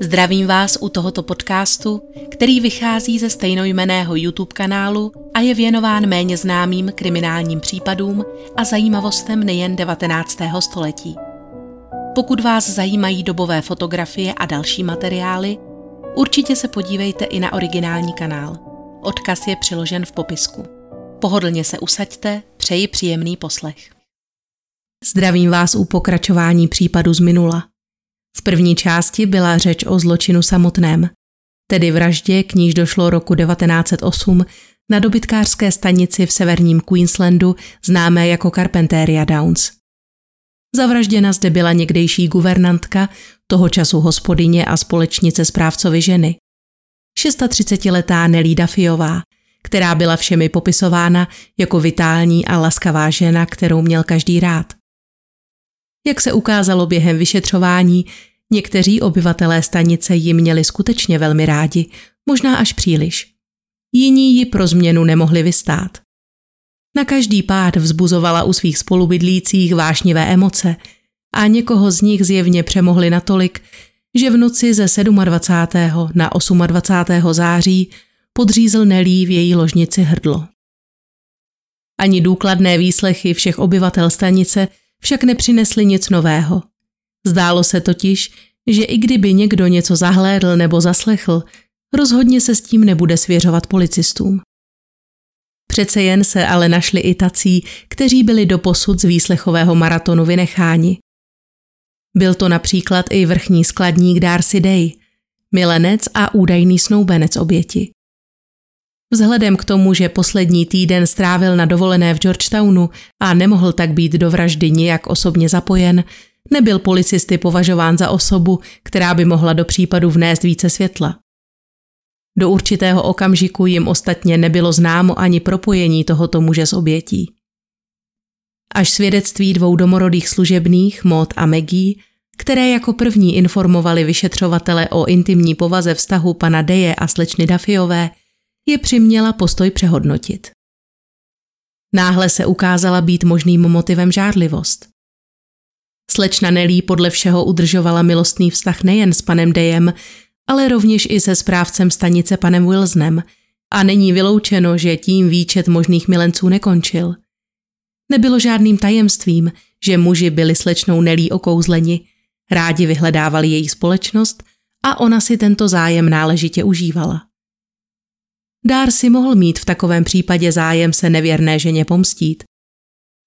Zdravím vás u tohoto podcastu, který vychází ze stejnojmeného YouTube kanálu a je věnován méně známým kriminálním případům a zajímavostem nejen 19. století. Pokud vás zajímají dobové fotografie a další materiály, určitě se podívejte i na originální kanál. Odkaz je přiložen v popisku. Pohodlně se usaďte, přeji příjemný poslech. Zdravím vás u pokračování případu z minula – v první části byla řeč o zločinu samotném, tedy vraždě, k níž došlo roku 1908 na dobytkářské stanici v severním Queenslandu, známé jako Carpenteria Downs. Zavražděna zde byla někdejší guvernantka, toho času hospodyně a společnice správcovi ženy. 36-letá Nelída Fiová, která byla všemi popisována jako vitální a laskavá žena, kterou měl každý rád. Jak se ukázalo během vyšetřování, někteří obyvatelé stanice ji měli skutečně velmi rádi, možná až příliš. Jiní ji pro změnu nemohli vystát. Na každý pád vzbuzovala u svých spolubydlících vášnivé emoce a někoho z nich zjevně přemohli natolik, že v noci ze 27. na 28. září podřízl Nelí v její ložnici hrdlo. Ani důkladné výslechy všech obyvatel stanice však nepřinesly nic nového. Zdálo se totiž, že i kdyby někdo něco zahlédl nebo zaslechl, rozhodně se s tím nebude svěřovat policistům. Přece jen se ale našli i tací, kteří byli do posud z výslechového maratonu vynecháni. Byl to například i vrchní skladník Darcy Day, milenec a údajný snoubenec oběti. Vzhledem k tomu, že poslední týden strávil na dovolené v Georgetownu a nemohl tak být do vraždy nijak osobně zapojen, nebyl policisty považován za osobu, která by mohla do případu vnést více světla. Do určitého okamžiku jim ostatně nebylo známo ani propojení tohoto muže s obětí. Až svědectví dvou domorodých služebných, Maud a Maggie, které jako první informovali vyšetřovatele o intimní povaze vztahu pana Deje a slečny Dafiové, je přiměla postoj přehodnotit. Náhle se ukázala být možným motivem žádlivost. Slečna Nelí podle všeho udržovala milostný vztah nejen s panem Dejem, ale rovněž i se správcem stanice panem Wilsonem a není vyloučeno, že tím výčet možných milenců nekončil. Nebylo žádným tajemstvím, že muži byli slečnou Nelí okouzleni, rádi vyhledávali její společnost a ona si tento zájem náležitě užívala. Dár si mohl mít v takovém případě zájem se nevěrné ženě pomstít.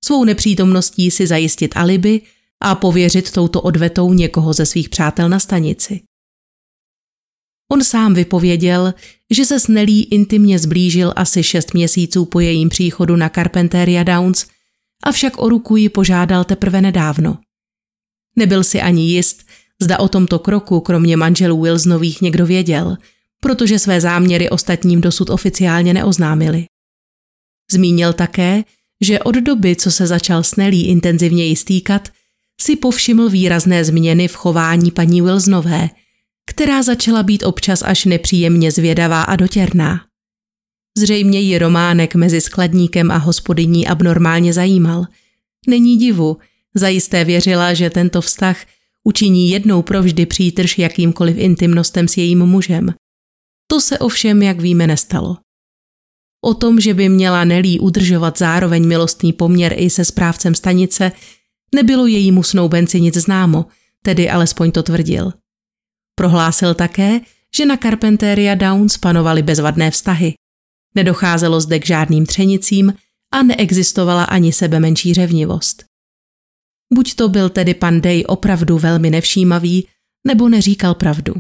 Svou nepřítomností si zajistit alibi a pověřit touto odvetou někoho ze svých přátel na stanici. On sám vypověděl, že se s Nelly intimně zblížil asi šest měsíců po jejím příchodu na Carpenteria Downs, avšak o ruku ji požádal teprve nedávno. Nebyl si ani jist, zda o tomto kroku kromě manželů Wilsonových někdo věděl – protože své záměry ostatním dosud oficiálně neoznámili. Zmínil také, že od doby, co se začal s Nelly intenzivněji stýkat, si povšiml výrazné změny v chování paní Wilsonové, která začala být občas až nepříjemně zvědavá a dotěrná. Zřejmě ji románek mezi skladníkem a hospodyní abnormálně zajímal. Není divu, zajisté věřila, že tento vztah učiní jednou provždy přítrž jakýmkoliv intimnostem s jejím mužem. To se ovšem, jak víme, nestalo. O tom, že by měla Nelly udržovat zároveň milostný poměr i se správcem stanice, nebylo jejímu snoubenci nic známo, tedy alespoň to tvrdil. Prohlásil také, že na Carpenteria Downs panovaly bezvadné vztahy. Nedocházelo zde k žádným třenicím a neexistovala ani sebe menší řevnivost. Buď to byl tedy pan Day opravdu velmi nevšímavý, nebo neříkal pravdu.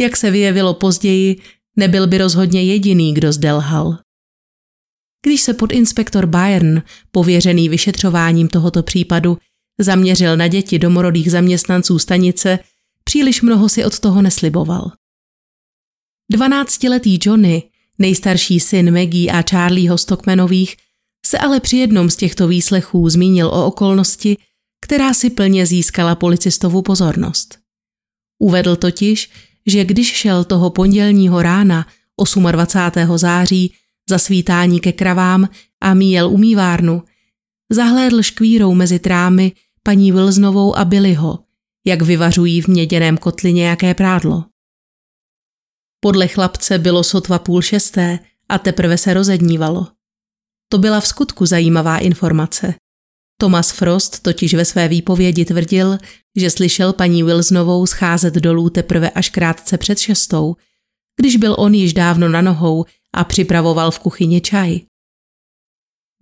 Jak se vyjevilo později, nebyl by rozhodně jediný, kdo zde lhal. Když se podinspektor Bayern, pověřený vyšetřováním tohoto případu, zaměřil na děti domorodých zaměstnanců stanice, příliš mnoho si od toho nesliboval. Dvanáctiletý Johnny, nejstarší syn Maggie a Charlieho Stockmanových, se ale při jednom z těchto výslechů zmínil o okolnosti, která si plně získala policistovu pozornost. Uvedl totiž, že když šel toho pondělního rána 28. září za svítání ke kravám a míjel umývárnu, zahlédl škvírou mezi trámy paní Wilsnovou a Billyho, jak vyvařují v měděném kotli nějaké prádlo. Podle chlapce bylo sotva půl šesté a teprve se rozednívalo. To byla v skutku zajímavá informace. Thomas Frost totiž ve své výpovědi tvrdil, že slyšel paní Wilsonovou scházet dolů teprve až krátce před šestou, když byl on již dávno na nohou a připravoval v kuchyni čaj.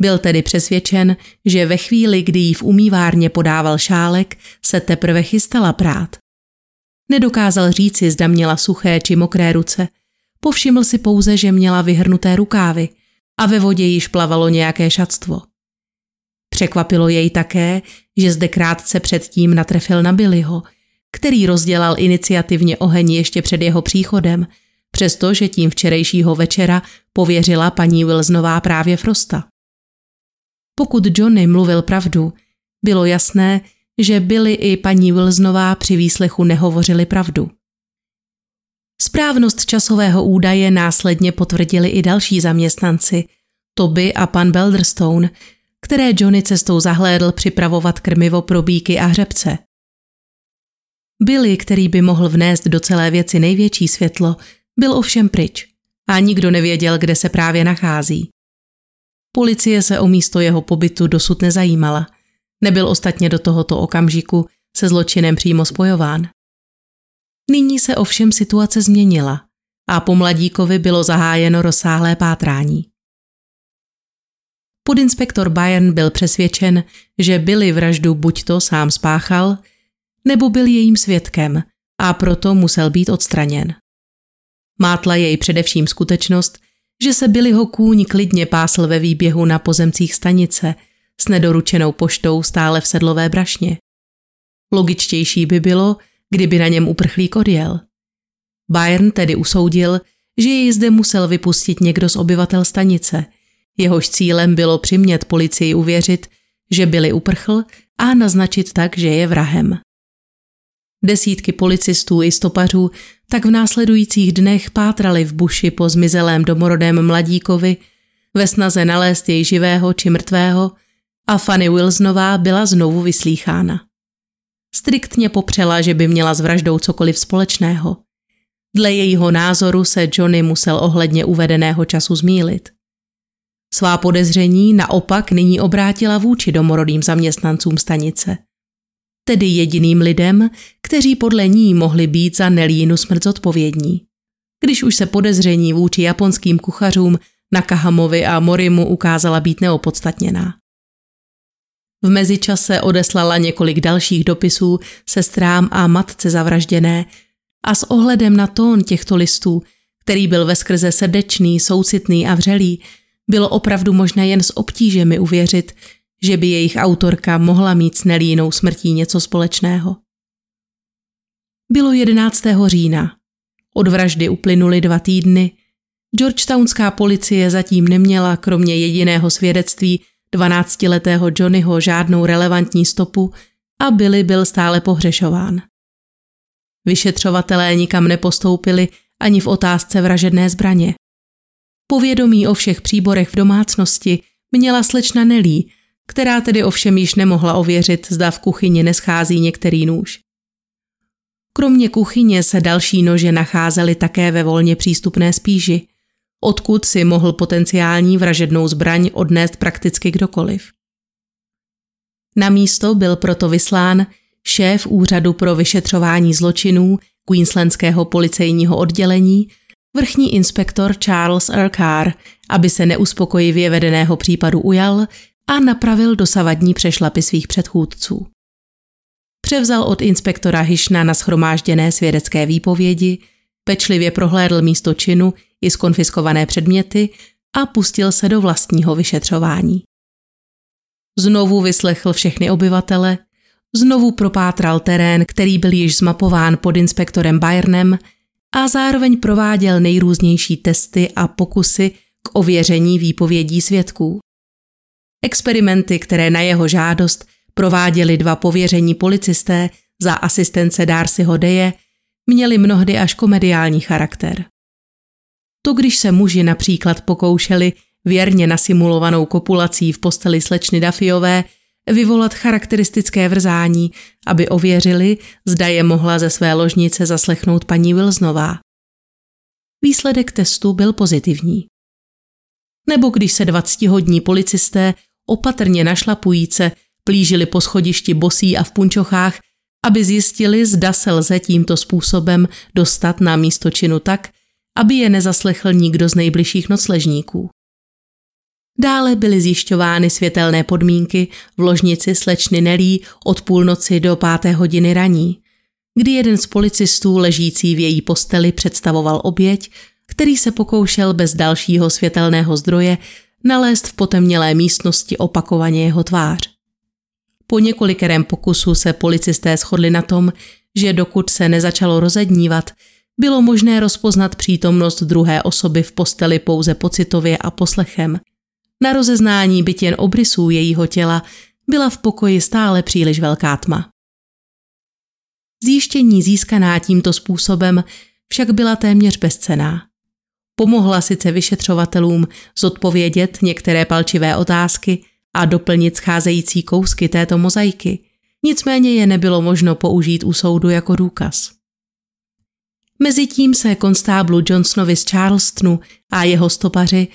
Byl tedy přesvědčen, že ve chvíli, kdy jí v umývárně podával šálek, se teprve chystala prát. Nedokázal říci, zda měla suché či mokré ruce. Povšiml si pouze, že měla vyhrnuté rukávy a ve vodě již plavalo nějaké šatstvo. Překvapilo jej také, že zde krátce předtím natrefil na Billyho, který rozdělal iniciativně oheň ještě před jeho příchodem, přestože tím včerejšího večera pověřila paní Wilsonová právě Frosta. Pokud Johnny mluvil pravdu, bylo jasné, že byli i paní Wilsonová při výslechu nehovořili pravdu. Správnost časového údaje následně potvrdili i další zaměstnanci, Toby a pan Belderstone, které Johnny cestou zahlédl připravovat krmivo pro bíky a hřebce. Billy, který by mohl vnést do celé věci největší světlo, byl ovšem pryč a nikdo nevěděl, kde se právě nachází. Policie se o místo jeho pobytu dosud nezajímala. Nebyl ostatně do tohoto okamžiku se zločinem přímo spojován. Nyní se ovšem situace změnila a po mladíkovi bylo zahájeno rozsáhlé pátrání. Podinspektor Bayern byl přesvědčen, že byli vraždu buď to sám spáchal, nebo byl jejím svědkem a proto musel být odstraněn. Mátla jej především skutečnost, že se Billyho kůň klidně pásl ve výběhu na pozemcích stanice s nedoručenou poštou stále v sedlové brašně. Logičtější by bylo, kdyby na něm uprchlík odjel. Bayern tedy usoudil, že jej zde musel vypustit někdo z obyvatel stanice. Jehož cílem bylo přimět policii uvěřit, že byli uprchl a naznačit tak, že je vrahem. Desítky policistů i stopařů tak v následujících dnech pátrali v buši po zmizelém domorodém mladíkovi ve snaze nalézt jej živého či mrtvého a Fanny Wilsonová byla znovu vyslýchána. Striktně popřela, že by měla s vraždou cokoliv společného. Dle jejího názoru se Johnny musel ohledně uvedeného času zmílit. Svá podezření naopak nyní obrátila vůči domorodým zaměstnancům stanice – tedy jediným lidem, kteří podle ní mohli být za Nelínu smrt zodpovědní. Když už se podezření vůči japonským kuchařům Nakahamovi a Morimu ukázala být neopodstatněná. V mezičase odeslala několik dalších dopisů sestrám a matce zavražděné a s ohledem na tón těchto listů, který byl ve skrze srdečný, soucitný a vřelý, bylo opravdu možné jen s obtížemi uvěřit, že by jejich autorka mohla mít s Nelínou smrtí něco společného. Bylo 11. října. Od vraždy uplynuly dva týdny. Georgetownská policie zatím neměla, kromě jediného svědectví 12-letého Johnnyho, žádnou relevantní stopu a Billy byl stále pohřešován. Vyšetřovatelé nikam nepostoupili ani v otázce vražedné zbraně. Povědomí o všech příborech v domácnosti měla slečna Nelí která tedy ovšem již nemohla ověřit, zda v kuchyni neschází některý nůž. Kromě kuchyně se další nože nacházely také ve volně přístupné spíži, odkud si mohl potenciální vražednou zbraň odnést prakticky kdokoliv. Na místo byl proto vyslán šéf úřadu pro vyšetřování zločinů Queenslandského policejního oddělení, vrchní inspektor Charles. Carr, aby se neuspokojivě vedeného případu ujal a napravil dosavadní přešlapy svých předchůdců. Převzal od inspektora Hišna na schromážděné svědecké výpovědi, pečlivě prohlédl místo činu i skonfiskované předměty a pustil se do vlastního vyšetřování. Znovu vyslechl všechny obyvatele, znovu propátral terén, který byl již zmapován pod inspektorem Bayernem a zároveň prováděl nejrůznější testy a pokusy k ověření výpovědí svědků. Experimenty, které na jeho žádost prováděli dva pověření policisté za asistence Darcyho Deje, měly mnohdy až komediální charakter. To, když se muži například pokoušeli věrně nasimulovanou kopulací v posteli slečny Dafiové vyvolat charakteristické vrzání, aby ověřili, zda je mohla ze své ložnice zaslechnout paní Wilsnová. Výsledek testu byl pozitivní. Nebo když se dvactihodní policisté opatrně našlapujíce plížili po schodišti bosí a v punčochách, aby zjistili, zda se lze tímto způsobem dostat na místo činu tak, aby je nezaslechl nikdo z nejbližších nocležníků. Dále byly zjišťovány světelné podmínky v ložnici slečny Nelí od půlnoci do páté hodiny raní, kdy jeden z policistů ležící v její posteli představoval oběť, který se pokoušel bez dalšího světelného zdroje nalézt v potemnělé místnosti opakovaně jeho tvář. Po několikerém pokusu se policisté shodli na tom, že dokud se nezačalo rozednívat, bylo možné rozpoznat přítomnost druhé osoby v posteli pouze pocitově a poslechem. Na rozeznání byt jen obrysů jejího těla byla v pokoji stále příliš velká tma. Zjištění získaná tímto způsobem však byla téměř bezcená. Pomohla sice vyšetřovatelům zodpovědět některé palčivé otázky a doplnit scházející kousky této mozaiky, nicméně je nebylo možno použít u soudu jako důkaz. Mezitím se konstáblu Johnsonovi z Charlestonu a jeho stopaři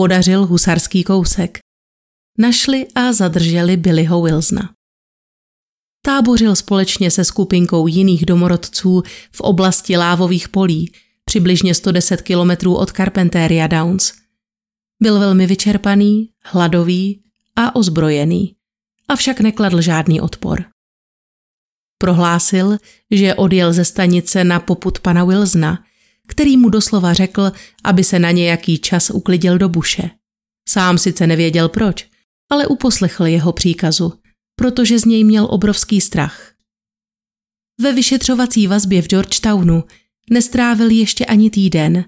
podařil husarský kousek. Našli a zadrželi Billyho Wilsona. Tábořil společně se skupinkou jiných domorodců v oblasti lávových polí, přibližně 110 kilometrů od Carpenteria Downs. Byl velmi vyčerpaný, hladový a ozbrojený, avšak nekladl žádný odpor. Prohlásil, že odjel ze stanice na poput pana Wilsona, který mu doslova řekl, aby se na nějaký čas uklidil do buše. Sám sice nevěděl proč, ale uposlechl jeho příkazu, protože z něj měl obrovský strach. Ve vyšetřovací vazbě v Georgetownu nestrávil ještě ani týden,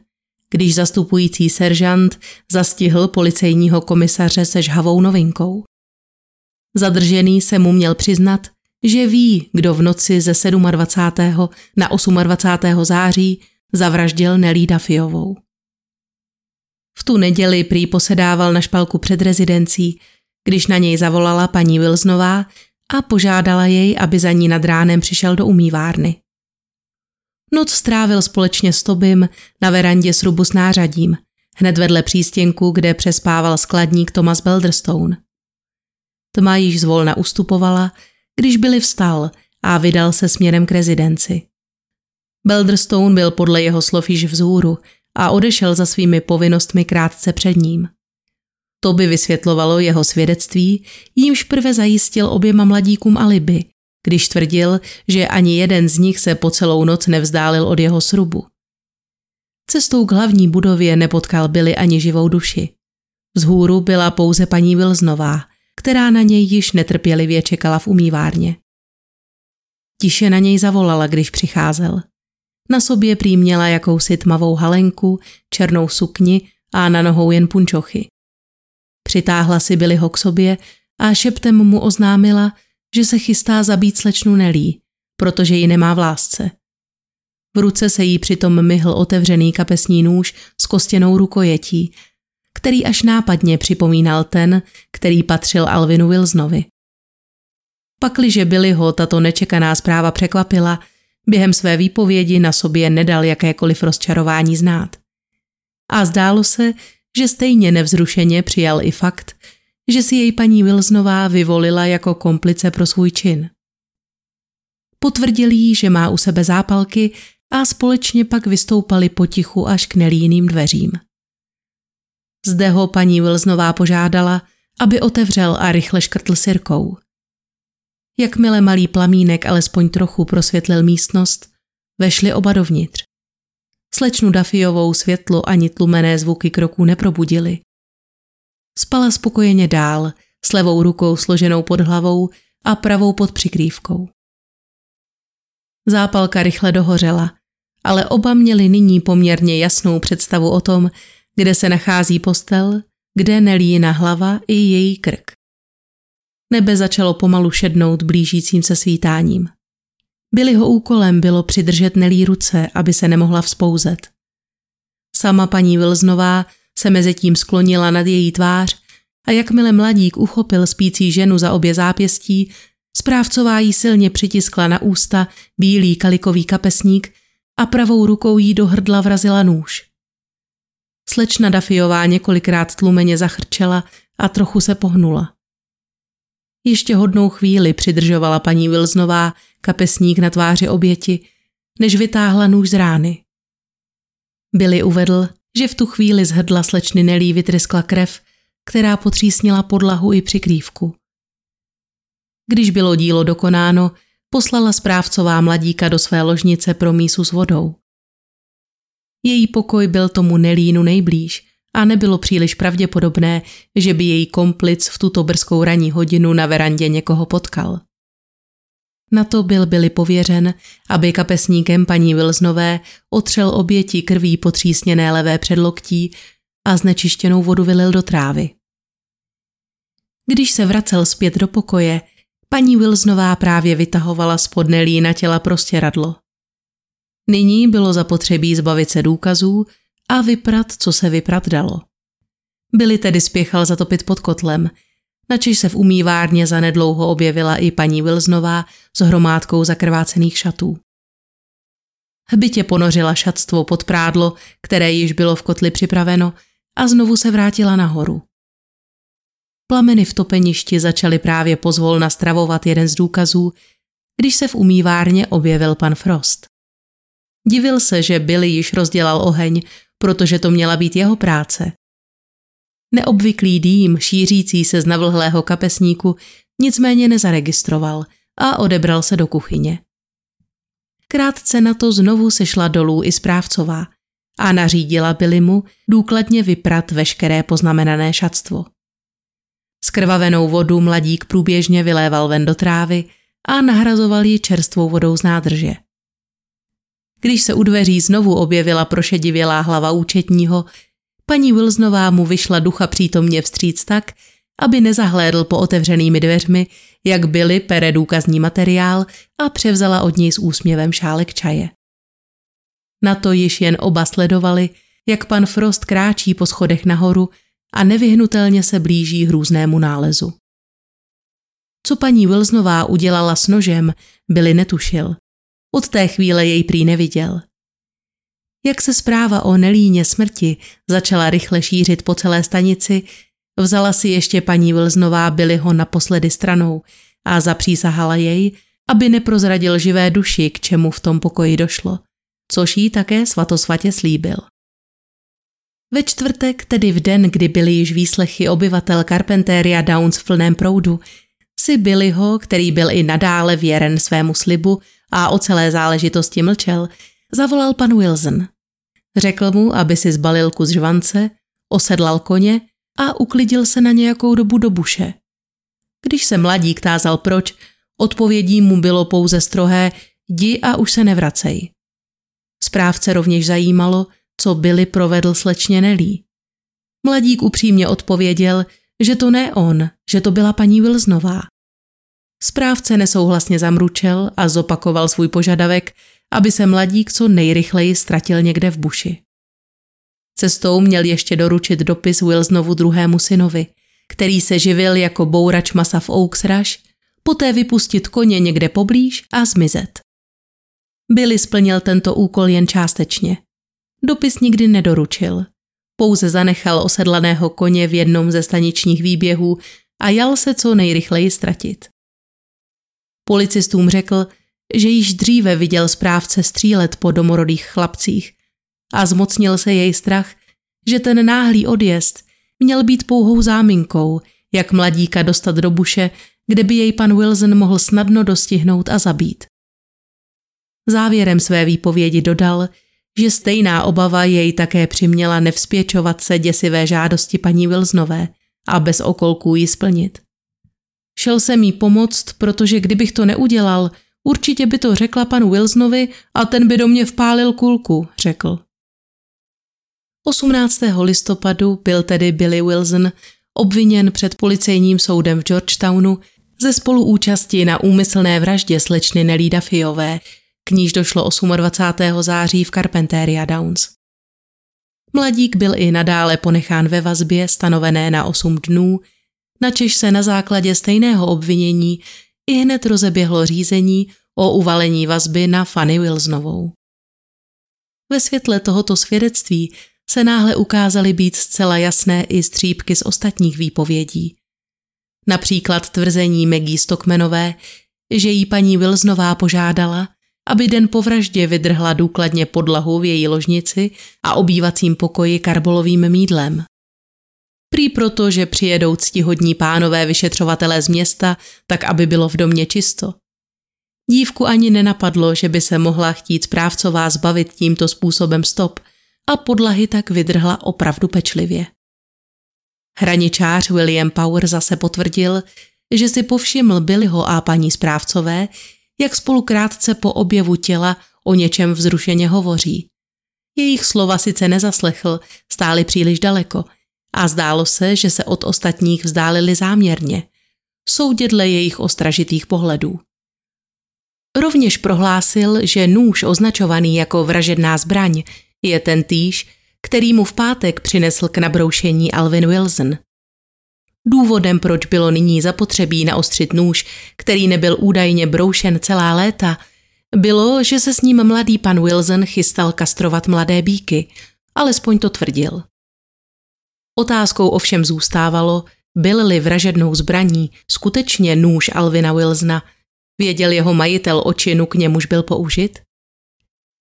když zastupující seržant zastihl policejního komisaře se žhavou novinkou. Zadržený se mu měl přiznat, že ví, kdo v noci ze 27. na 28. září zavraždil Nelída Fiovou. V tu neděli prý posedával na špalku před rezidencí, když na něj zavolala paní Wilsnová a požádala jej, aby za ní nad ránem přišel do umývárny. Noc strávil společně s Tobim na verandě srubu s nářadím, hned vedle přístěnku, kde přespával skladník Thomas Belderstone. Tma již zvolna ustupovala, když byli vstal a vydal se směrem k rezidenci. Belderstone byl podle jeho slov již vzhůru a odešel za svými povinnostmi krátce před ním. To by vysvětlovalo jeho svědectví, jímž prve zajistil oběma mladíkům alibi, když tvrdil, že ani jeden z nich se po celou noc nevzdálil od jeho srubu. Cestou k hlavní budově nepotkal Billy ani živou duši. Vzhůru byla pouze paní Wilsnová, která na něj již netrpělivě čekala v umývárně. Tiše na něj zavolala, když přicházel. Na sobě prý měla jakousi tmavou halenku, černou sukni a na nohou jen punčochy. Přitáhla si Billyho k sobě a šeptem mu oznámila, že se chystá zabít slečnu Nelí, protože ji nemá v lásce. V ruce se jí přitom myhl otevřený kapesní nůž s kostěnou rukojetí, který až nápadně připomínal ten, který patřil Alvinu Wilsonovi. Pakliže ho tato nečekaná zpráva překvapila, během své výpovědi na sobě nedal jakékoliv rozčarování znát. A zdálo se, že stejně nevzrušeně přijal i fakt, že si jej paní Wilsonová vyvolila jako komplice pro svůj čin. Potvrdil jí, že má u sebe zápalky a společně pak vystoupali potichu až k nelíným dveřím. Zde ho paní Wilsonová požádala, aby otevřel a rychle škrtl sirkou. Jakmile malý plamínek alespoň trochu prosvětlil místnost, vešli oba dovnitř. Slečnu Dafiovou světlo ani tlumené zvuky kroků neprobudili. Spala spokojeně dál, s levou rukou složenou pod hlavou a pravou pod přikrývkou. Zápalka rychle dohořela, ale oba měli nyní poměrně jasnou představu o tom, kde se nachází postel, kde nelína hlava i její krk. Nebe začalo pomalu šednout blížícím se svítáním. Billyho úkolem bylo přidržet Nelí ruce, aby se nemohla vzpouzet. Sama paní Wilsnová se mezi tím sklonila nad její tvář a jakmile mladík uchopil spící ženu za obě zápěstí, správcová jí silně přitiskla na ústa bílý kalikový kapesník a pravou rukou jí do hrdla vrazila nůž. Slečna Dafiová několikrát tlumeně zachrčela a trochu se pohnula. Ještě hodnou chvíli přidržovala paní Vilznová kapesník na tváři oběti, než vytáhla nůž z rány. Billy uvedl, že v tu chvíli z hrdla slečny Nelí vytryskla krev, která potřísnila podlahu i přikrývku. Když bylo dílo dokonáno, poslala správcová mladíka do své ložnice pro mísu s vodou. Její pokoj byl tomu Nelínu nejblíž a nebylo příliš pravděpodobné, že by její komplic v tuto brzkou ranní hodinu na verandě někoho potkal. Na to byl byli pověřen, aby kapesníkem paní Vilznové otřel oběti krví potřísněné levé předloktí a znečištěnou vodu vylil do trávy. Když se vracel zpět do pokoje, paní Wilsnová právě vytahovala spod Nelína těla prostě radlo. Nyní bylo zapotřebí zbavit se důkazů a vyprat, co se vyprat dalo. Byli tedy spěchal zatopit pod kotlem, načež se v umývárně zanedlouho objevila i paní Wilsnová s hromádkou zakrvácených šatů. Hbitě ponořila šatstvo pod prádlo, které již bylo v kotli připraveno, a znovu se vrátila nahoru. Plameny v topeništi začaly právě pozvolna stravovat jeden z důkazů, když se v umývárně objevil pan Frost. Divil se, že Billy již rozdělal oheň, protože to měla být jeho práce. Neobvyklý dým, šířící se z navlhlého kapesníku, nicméně nezaregistroval a odebral se do kuchyně. Krátce na to znovu sešla dolů i správcová a nařídila Billymu důkladně vyprat veškeré poznamenané šatstvo. Skrvavenou vodu mladík průběžně vyléval ven do trávy a nahrazoval ji čerstvou vodou z nádrže. Když se u dveří znovu objevila prošedivělá hlava účetního, paní Wilsnová mu vyšla ducha přítomně vstříc tak, aby nezahlédl po otevřenými dveřmi, jak byly pere důkazní materiál a převzala od něj s úsměvem šálek čaje. Na to již jen oba sledovali, jak pan Frost kráčí po schodech nahoru a nevyhnutelně se blíží hrůznému nálezu. Co paní Wilsnová udělala s nožem, byli netušil. Od té chvíle jej prý neviděl. Jak se zpráva o Nelíně smrti začala rychle šířit po celé stanici, vzala si ještě paní Vilznová byli ho naposledy stranou a zapřísahala jej, aby neprozradil živé duši, k čemu v tom pokoji došlo, což jí také svatosvatě slíbil. Ve čtvrtek, tedy v den, kdy byly již výslechy obyvatel Carpenteria Downs v plném proudu, si Billyho, který byl i nadále věren svému slibu a o celé záležitosti mlčel, zavolal pan Wilson. Řekl mu, aby si zbalil kus žvance, osedlal koně a uklidil se na nějakou dobu do buše. Když se mladík tázal proč, odpovědí mu bylo pouze strohé jdi a už se nevracej. Správce rovněž zajímalo, co Billy provedl slečně Nelí. Mladík upřímně odpověděl, že to ne on, že to byla paní Wilsnová. Správce nesouhlasně zamručel a zopakoval svůj požadavek, aby se mladík co nejrychleji ztratil někde v buši. Cestou měl ještě doručit dopis Wilsonovu druhému synovi, který se živil jako bourač masa v Oaks Rush, poté vypustit koně někde poblíž a zmizet. Billy splnil tento úkol jen částečně. Dopis nikdy nedoručil. Pouze zanechal osedlaného koně v jednom ze staničních výběhů a jal se co nejrychleji ztratit. Policistům řekl, že již dříve viděl správce střílet po domorodých chlapcích a zmocnil se jej strach, že ten náhlý odjezd měl být pouhou záminkou, jak mladíka dostat do buše, kde by jej pan Wilson mohl snadno dostihnout a zabít. Závěrem své výpovědi dodal, že stejná obava jej také přiměla nevzpěčovat se děsivé žádosti paní Wilsonové a bez okolků ji splnit. Šel jsem jí pomoct, protože kdybych to neudělal, určitě by to řekla panu Wilsonovi a ten by do mě vpálil kulku, řekl. 18. listopadu byl tedy Billy Wilson obviněn před policejním soudem v Georgetownu ze spoluúčasti na úmyslné vraždě slečny Nelly Duffyové, k níž došlo 28. září v Carpenteria Downs. Mladík byl i nadále ponechán ve vazbě stanovené na 8 dnů, načež se na základě stejného obvinění i hned rozeběhlo řízení o uvalení vazby na Fanny Wilsonovou. Ve světle tohoto svědectví se náhle ukázaly být zcela jasné i střípky z ostatních výpovědí. Například tvrzení Maggie Stockmanové, že jí paní Wilsonová požádala, aby den po vraždě vydrhla důkladně podlahu v její ložnici a obývacím pokoji karbolovým mídlem. Prý proto, že přijedou ctihodní pánové vyšetřovatelé z města, tak aby bylo v domě čisto. Dívku ani nenapadlo, že by se mohla chtít správcová zbavit tímto způsobem stop a podlahy tak vydrhla opravdu pečlivě. Hraničář William Power zase potvrdil, že si povšiml Billyho a paní správcové, jak spolu krátce po objevu těla o něčem vzrušeně hovoří. Jejich slova sice nezaslechl, stáli příliš daleko a zdálo se, že se od ostatních vzdálili záměrně, soudě dle jejich ostražitých pohledů. Rovněž prohlásil, že nůž označovaný jako vražedná zbraň je ten týž, který mu v pátek přinesl k nabroušení Alvin Wilson. Důvodem, proč bylo nyní zapotřebí naostřit nůž, který nebyl údajně broušen celá léta, bylo, že se s ním mladý pan Wilson chystal kastrovat mladé bíky, alespoň to tvrdil. Otázkou ovšem zůstávalo, byl-li vražednou zbraní skutečně nůž Alvina Wilsona, věděl jeho majitel o činu, k němuž byl použit?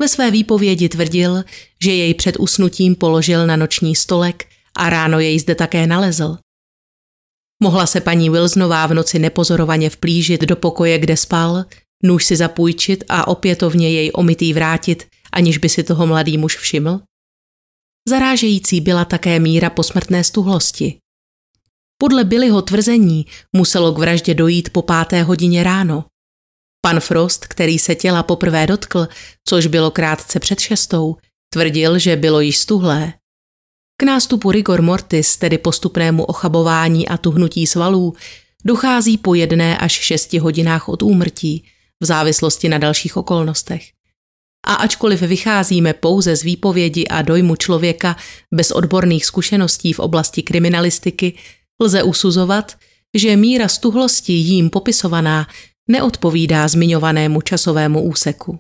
Ve své výpovědi tvrdil, že jej před usnutím položil na noční stolek a ráno jej zde také nalezl. Mohla se paní Wilsonová v noci nepozorovaně vplížit do pokoje, kde spal, nůž si zapůjčit a opětovně jej omytý vrátit, aniž by si toho mladý muž všiml? Zarážející byla také míra posmrtné stuhlosti. Podle Billyho tvrzení muselo k vraždě dojít po páté hodině ráno. Pan Frost, který se těla poprvé dotkl, což bylo krátce před šestou, tvrdil, že bylo již stuhlé. K nástupu rigor mortis, tedy postupnému ochabování a tuhnutí svalů, dochází po jedné až šesti hodinách od úmrtí, v závislosti na dalších okolnostech. A ačkoliv vycházíme pouze z výpovědi a dojmu člověka bez odborných zkušeností v oblasti kriminalistiky, lze usuzovat, že míra stuhlosti jím popisovaná neodpovídá zmiňovanému časovému úseku.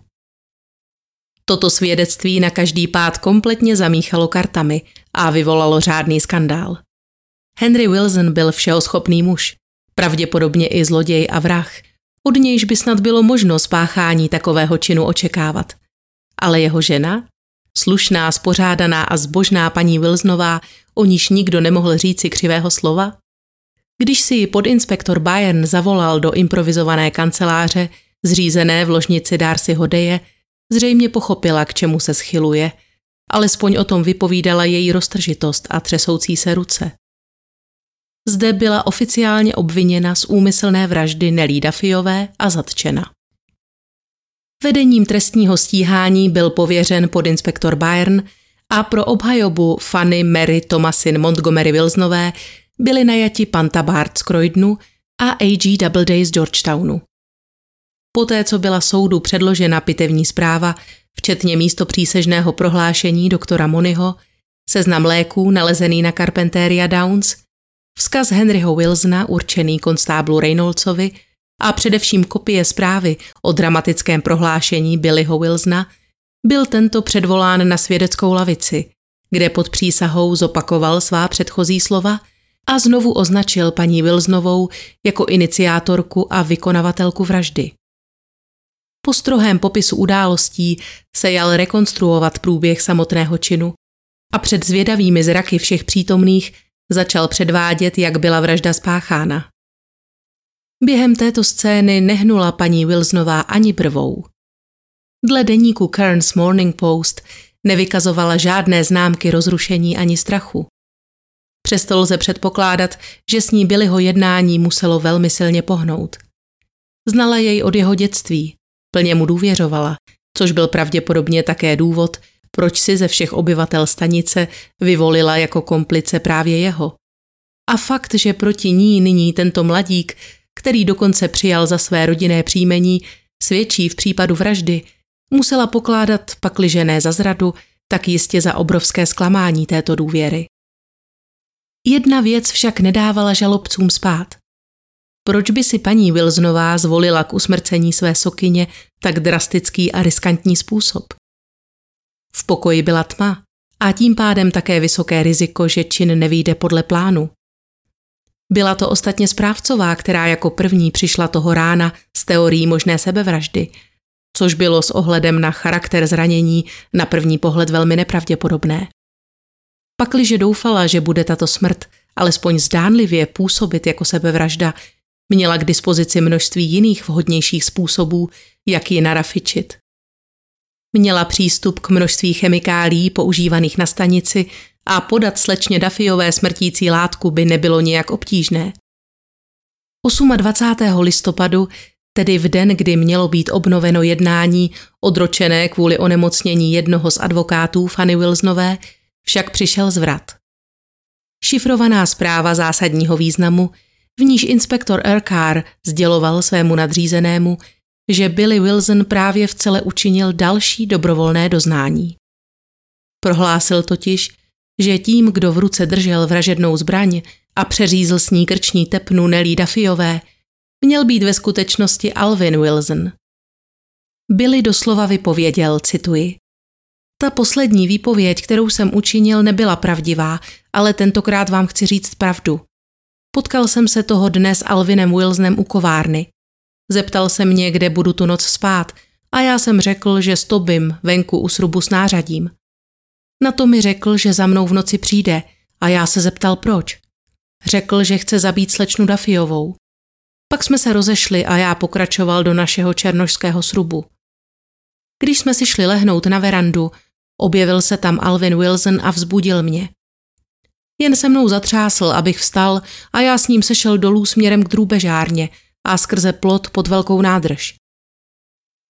Toto svědectví na každý pád kompletně zamíchalo kartami a vyvolalo řádný skandál. Henry Wilson byl všehoschopný muž, pravděpodobně i zloděj a vrah, od nějž by snad bylo možno spáchání takového činu očekávat. Ale jeho žena, slušná, spořádaná a zbožná paní Wilsonová, o níž nikdo nemohl říci křivého slova? Když si ji podinspektor Bayern zavolal do improvizované kanceláře, zřízené v ložnici Darcy Hodeje, Zřejmě pochopila, k čemu se schyluje, alespoň o tom vypovídala její roztržitost a třesoucí se ruce. Zde byla oficiálně obviněna z úmyslné vraždy Nelly Dafiové a zatčena. Vedením trestního stíhání byl pověřen podinspektor Bayern a pro obhajobu Fanny Mary Thomasin Montgomery Wilsonové byli najati pan Tabard z Croydonu a A.G. Doubleday z Georgetownu. Poté, co byla soudu předložena pitevní zpráva, včetně místo přísežného prohlášení doktora Monyho, seznam léků nalezený na Carpenteria Downs, vzkaz Henryho Wilsona určený konstáblu Reynoldsovi a především kopie zprávy o dramatickém prohlášení Billyho Wilsona, byl tento předvolán na svědeckou lavici, kde pod přísahou zopakoval svá předchozí slova a znovu označil paní Wilsonovou jako iniciátorku a vykonavatelku vraždy. Po strohém popisu událostí se jal rekonstruovat průběh samotného činu a před zvědavými zraky všech přítomných začal předvádět, jak byla vražda spáchána. Během této scény nehnula paní Wilsonová ani prvou. Dle deníku Kearns Morning Post nevykazovala žádné známky rozrušení ani strachu. Přesto lze předpokládat, že s ní Billyho jednání muselo velmi silně pohnout. Znala jej od jeho dětství Plně mu důvěřovala, což byl pravděpodobně také důvod, proč si ze všech obyvatel stanice vyvolila jako komplice právě jeho. A fakt, že proti ní nyní tento mladík, který dokonce přijal za své rodinné příjmení, svědčí v případu vraždy, musela pokládat pakliže ne za zradu, tak jistě za obrovské zklamání této důvěry. Jedna věc však nedávala žalobcům spát. Proč by si paní Wilsonová zvolila k usmrcení své sokyně tak drastický a riskantní způsob? V pokoji byla tma a tím pádem také vysoké riziko, že čin nevýjde podle plánu. Byla to ostatně správcová, která jako první přišla toho rána s teorií možné sebevraždy, což bylo s ohledem na charakter zranění na první pohled velmi nepravděpodobné. Pakliže doufala, že bude tato smrt alespoň zdánlivě působit jako sebevražda, měla k dispozici množství jiných vhodnějších způsobů, jak ji narafičit. Měla přístup k množství chemikálí používaných na stanici a podat slečně Dafiové smrtící látku by nebylo nějak obtížné. 28. listopadu, tedy v den, kdy mělo být obnoveno jednání odročené kvůli onemocnění jednoho z advokátů Fanny Wilsonové, však přišel zvrat. Šifrovaná zpráva zásadního významu, v níž inspektor Erkar sděloval svému nadřízenému, že Billy Wilson právě v celé učinil další dobrovolné doznání. Prohlásil totiž, že tím, kdo v ruce držel vražednou zbraň a přeřízl s ní krční tepnu Nelly Dafiové, měl být ve skutečnosti Alvin Wilson. Billy doslova vypověděl, cituji. Ta poslední výpověď, kterou jsem učinil, nebyla pravdivá, ale tentokrát vám chci říct pravdu. Potkal jsem se toho dne s Alvinem Wilsonem u kovárny. Zeptal se mě, kde budu tu noc spát a já jsem řekl, že stobím venku u srubu s nářadím. Na to mi řekl, že za mnou v noci přijde a já se zeptal proč. Řekl, že chce zabít slečnu Dafiovou. Pak jsme se rozešli a já pokračoval do našeho černošského srubu. Když jsme si šli lehnout na verandu, objevil se tam Alvin Wilson a vzbudil mě. Jen se mnou zatřásl, abych vstal a já s ním sešel dolů směrem k drůbežárně a skrze plot pod velkou nádrž.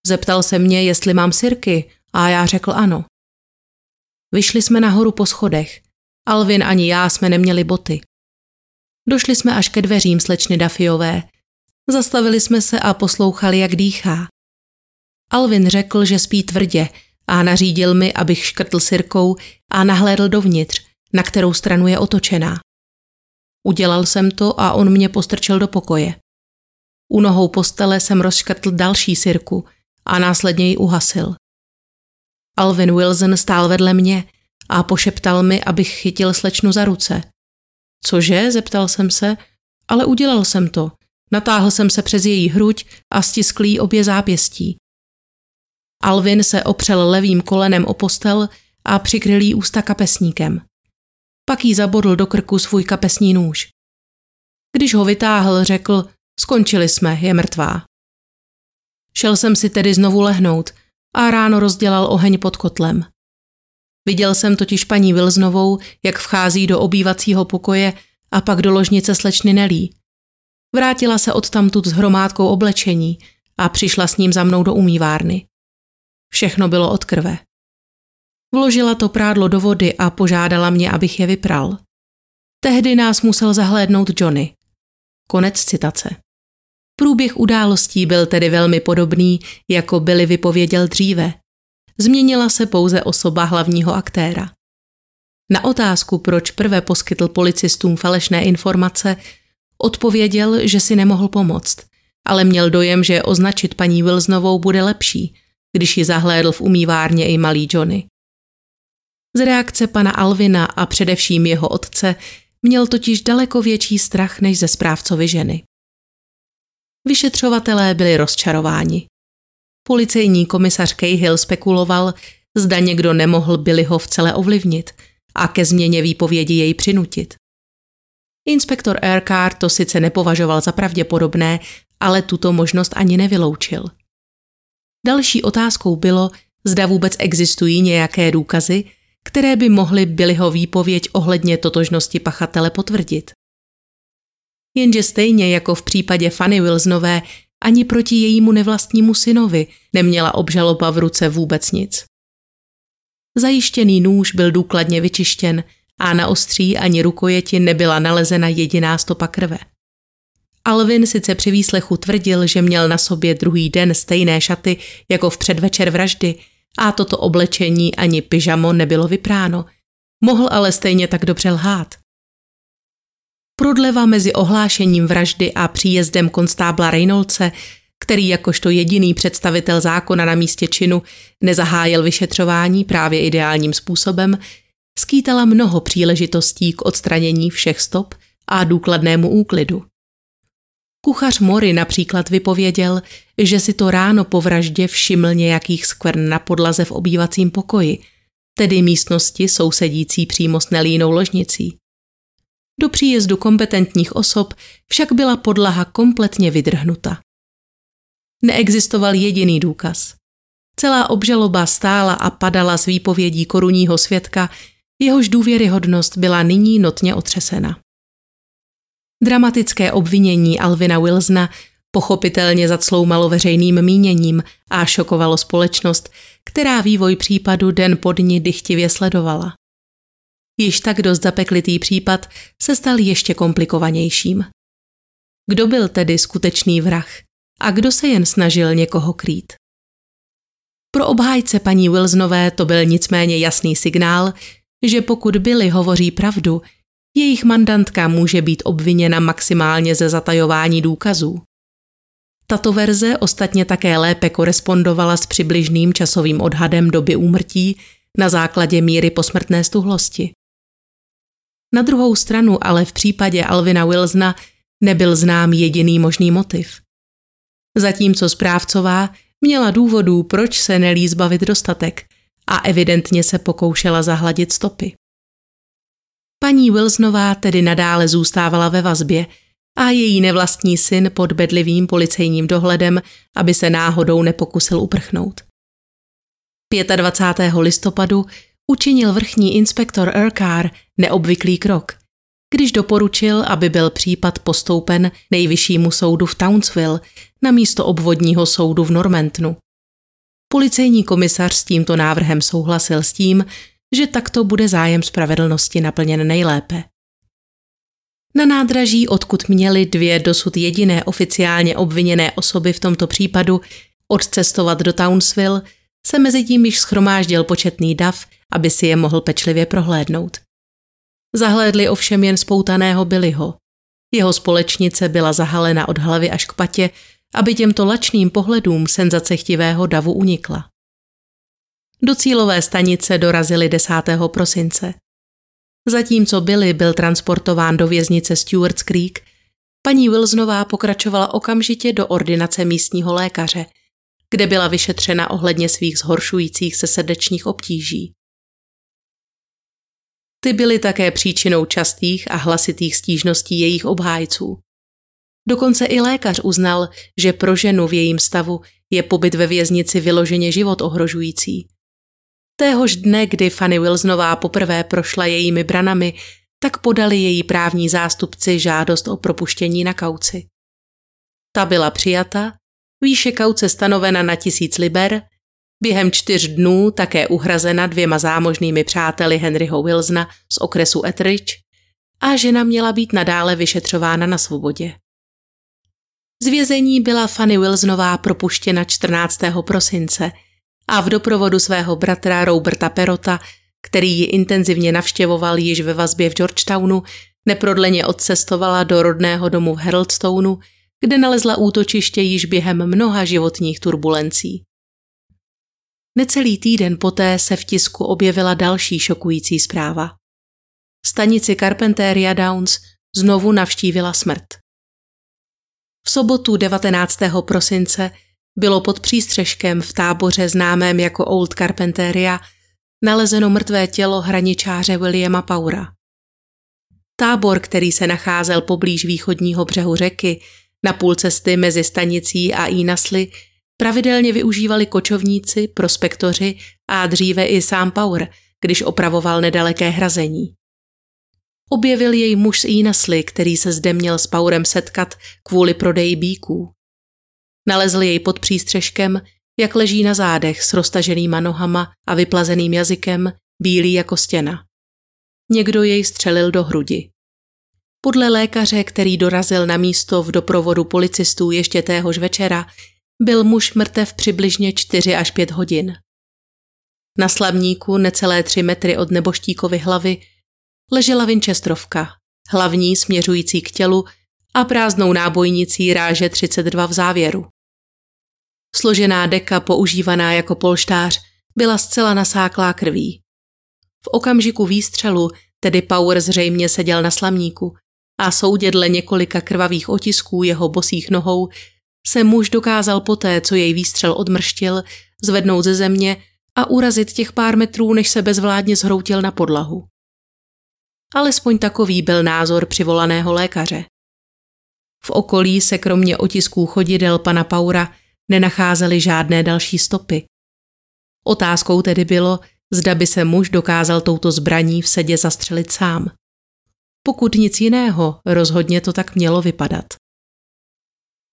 Zeptal se mě, jestli mám sirky a já řekl ano. Vyšli jsme nahoru po schodech. Alvin ani já jsme neměli boty. Došli jsme až ke dveřím slečny Dafiové. Zastavili jsme se a poslouchali, jak dýchá. Alvin řekl, že spí tvrdě a nařídil mi, abych škrtl sirkou a nahlédl dovnitř, na kterou stranu je otočená. Udělal jsem to a on mě postrčil do pokoje. U nohou postele jsem rozškrtl další sirku a následně ji uhasil. Alvin Wilson stál vedle mě a pošeptal mi, abych chytil slečnu za ruce. Cože? zeptal jsem se, ale udělal jsem to. Natáhl jsem se přes její hruď a stiskl jí obě zápěstí. Alvin se opřel levým kolenem o postel a přikryl jí ústa kapesníkem. Pak jí zabodl do krku svůj kapesní nůž. Když ho vytáhl, řekl, skončili jsme, je mrtvá. Šel jsem si tedy znovu lehnout a ráno rozdělal oheň pod kotlem. Viděl jsem totiž paní Vilznovou, jak vchází do obývacího pokoje a pak do ložnice slečny Nelí. Vrátila se odtamtud s hromádkou oblečení a přišla s ním za mnou do umývárny. Všechno bylo od krve. Vložila to prádlo do vody a požádala mě, abych je vypral. Tehdy nás musel zahlédnout Johnny. Konec citace. Průběh událostí byl tedy velmi podobný, jako byli vypověděl dříve. Změnila se pouze osoba hlavního aktéra. Na otázku, proč prvé poskytl policistům falešné informace, odpověděl, že si nemohl pomoct, ale měl dojem, že označit paní Wilsonovou bude lepší, když ji zahlédl v umývárně i malý Johnny. Z reakce pana Alvina a především jeho otce měl totiž daleko větší strach než ze správcovi ženy. Vyšetřovatelé byli rozčarováni. Policejní komisař Cahill spekuloval, zda někdo nemohl Billyho v celé ovlivnit a ke změně výpovědi jej přinutit. Inspektor Erkard to sice nepovažoval za pravděpodobné, ale tuto možnost ani nevyloučil. Další otázkou bylo, zda vůbec existují nějaké důkazy, které by mohly Billyho výpověď ohledně totožnosti pachatele potvrdit. Jenže stejně jako v případě Fanny Wilsonové, ani proti jejímu nevlastnímu synovi neměla obžaloba v ruce vůbec nic. Zajištěný nůž byl důkladně vyčištěn a na ostří ani rukojeti nebyla nalezena jediná stopa krve. Alvin sice při výslechu tvrdil, že měl na sobě druhý den stejné šaty jako v předvečer vraždy, a toto oblečení ani pyžamo nebylo vypráno. Mohl ale stejně tak dobře lhát. Prodleva mezi ohlášením vraždy a příjezdem konstábla Reynoldse, který jakožto jediný představitel zákona na místě činu nezahájil vyšetřování právě ideálním způsobem, skýtala mnoho příležitostí k odstranění všech stop a důkladnému úklidu. Kuchař Mory například vypověděl, že si to ráno po vraždě všiml nějakých skvrn na podlaze v obývacím pokoji, tedy místnosti sousedící přímo s Nelínou ložnicí. Do příjezdu kompetentních osob však byla podlaha kompletně vydrhnuta. Neexistoval jediný důkaz. Celá obžaloba stála a padala z výpovědí korunního svědka, jehož důvěryhodnost byla nyní notně otřesena. Dramatické obvinění Alvina Wilsona pochopitelně zacloumalo veřejným míněním a šokovalo společnost, která vývoj případu den po dni dychtivě sledovala. Již tak dost zapeklitý případ se stal ještě komplikovanějším. Kdo byl tedy skutečný vrah a kdo se jen snažil někoho krýt? Pro obhájce paní Wilsonové to byl nicméně jasný signál, že pokud Billy hovoří pravdu, jejich mandantka může být obviněna maximálně ze zatajování důkazů. Tato verze ostatně také lépe korespondovala s přibližným časovým odhadem doby úmrtí na základě míry posmrtné stuhlosti. Na druhou stranu ale v případě Alvina Wilsona nebyl znám jediný možný motiv. Zatímco správcová měla důvodů, proč se nelí zbavit dostatek a evidentně se pokoušela zahladit stopy. Paní Wilsonová tedy nadále zůstávala ve vazbě a její nevlastní syn pod bedlivým policejním dohledem, aby se náhodou nepokusil uprchnout. 25. listopadu učinil vrchní inspektor Urquhar neobvyklý krok, když doporučil, aby byl případ postoupen nejvyššímu soudu v Townsville na místo obvodního soudu v Normantonu. Policejní komisař s tímto návrhem souhlasil s tím, že takto bude zájem spravedlnosti naplněn nejlépe. Na nádraží, odkud měly dvě dosud jediné oficiálně obviněné osoby v tomto případu odcestovat do Townsville, se mezi tím již schromáždil početný dav, aby si je mohl pečlivě prohlédnout. Zahlédli ovšem jen spoutaného Billyho. Jeho společnice byla zahalena od hlavy až k patě, aby těmto lačným pohledům senzacechtivého davu unikla. Do cílové stanice dorazili 10. prosince. Zatímco Billy byl transportován do věznice Stewart's Creek, paní Wilsonová pokračovala okamžitě do ordinace místního lékaře, kde byla vyšetřena ohledně svých zhoršujících se srdečních obtíží. Ty byly také příčinou častých a hlasitých stížností jejich obhájců. Dokonce i lékař uznal, že pro ženu v jejím stavu je pobyt ve věznici vyloženě život ohrožující. Téhož dne, kdy Fanny Wilsonová poprvé prošla jejími branami, tak podali její právní zástupci žádost o propuštění na kauci. Ta byla přijata, výše kauce stanovena na tisíc liber, během čtyř dnů také uhrazena dvěma zámožnými přáteli Henryho Wilsona z okresu Etheridge a žena měla být nadále vyšetřována na svobodě. Z vězení byla Fanny Wilsonová propuštěna 14. prosince – a v doprovodu svého bratra Roberta Perota, který ji intenzivně navštěvoval již ve vazbě v Georgetownu, neprodleně odcestovala do rodného domu v Heraldstoneu, kde nalezla útočiště již během mnoha životních turbulencí. Necelý týden poté se v tisku objevila další šokující zpráva. Stanici Carpenteria Downs znovu navštívila smrt. V sobotu 19. prosince bylo pod přístřežkem v táboře známém jako Old Carpenteria nalezeno mrtvé tělo hraničáře Williama Paura. Tábor, který se nacházel poblíž východního břehu řeky, na půl cesty mezi stanicí a Inasly, pravidelně využívali kočovníci, prospektoři a dříve i sám Paur, když opravoval nedaleké hrazení. Objevil jej muž z Inasly, který se zde měl s Paurem setkat kvůli prodeji bíků. Nalezl jej pod přístřežkem, jak leží na zádech s roztaženýma nohama a vyplazeným jazykem, bílý jako stěna. Někdo jej střelil do hrudi. Podle lékaře, který dorazil na místo v doprovodu policistů ještě téhož večera, byl muž mrtev přibližně 4 až 5 hodin. Na slavníku necelé tři metry od neboštíkovy hlavy ležela Winchesterovka, hlavní směřující k tělu a prázdnou nábojnicí ráže 32 v závěru. Složená deka používaná jako polštář byla zcela nasáklá krví. V okamžiku výstřelu tedy Power zřejmě seděl na slamníku a soudě dle několika krvavých otisků jeho bosých nohou se muž dokázal poté, co jej výstřel odmrštil, zvednout ze země a urazit těch pár metrů, než se bezvládně zhroutil na podlahu. Alespoň takový byl názor přivolaného lékaře. V okolí se kromě otisků chodidel pana Paura nenacházely žádné další stopy. Otázkou tedy bylo, zda by se muž dokázal touto zbraní v sedě zastřelit sám. Pokud nic jiného, rozhodně to tak mělo vypadat.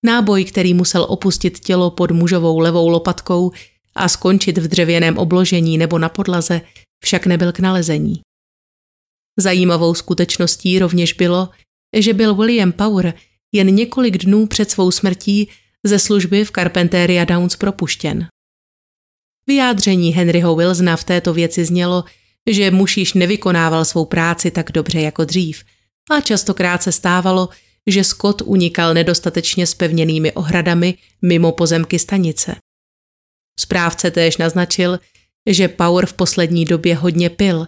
Náboj, který musel opustit tělo pod mužovou levou lopatkou a skončit v dřevěném obložení nebo na podlaze, však nebyl k nalezení. Zajímavou skutečností rovněž bylo, že byl William Power jen několik dnů před svou smrtí ze služby v Carpenteria Downs propuštěn. Vyjádření Henryho Wilsona v této věci znělo, že muž již nevykonával svou práci tak dobře jako dřív a častokrát se stávalo, že Scott unikal nedostatečně spevněnými ohradami mimo pozemky stanice. Správce též naznačil, že Power v poslední době hodně pil,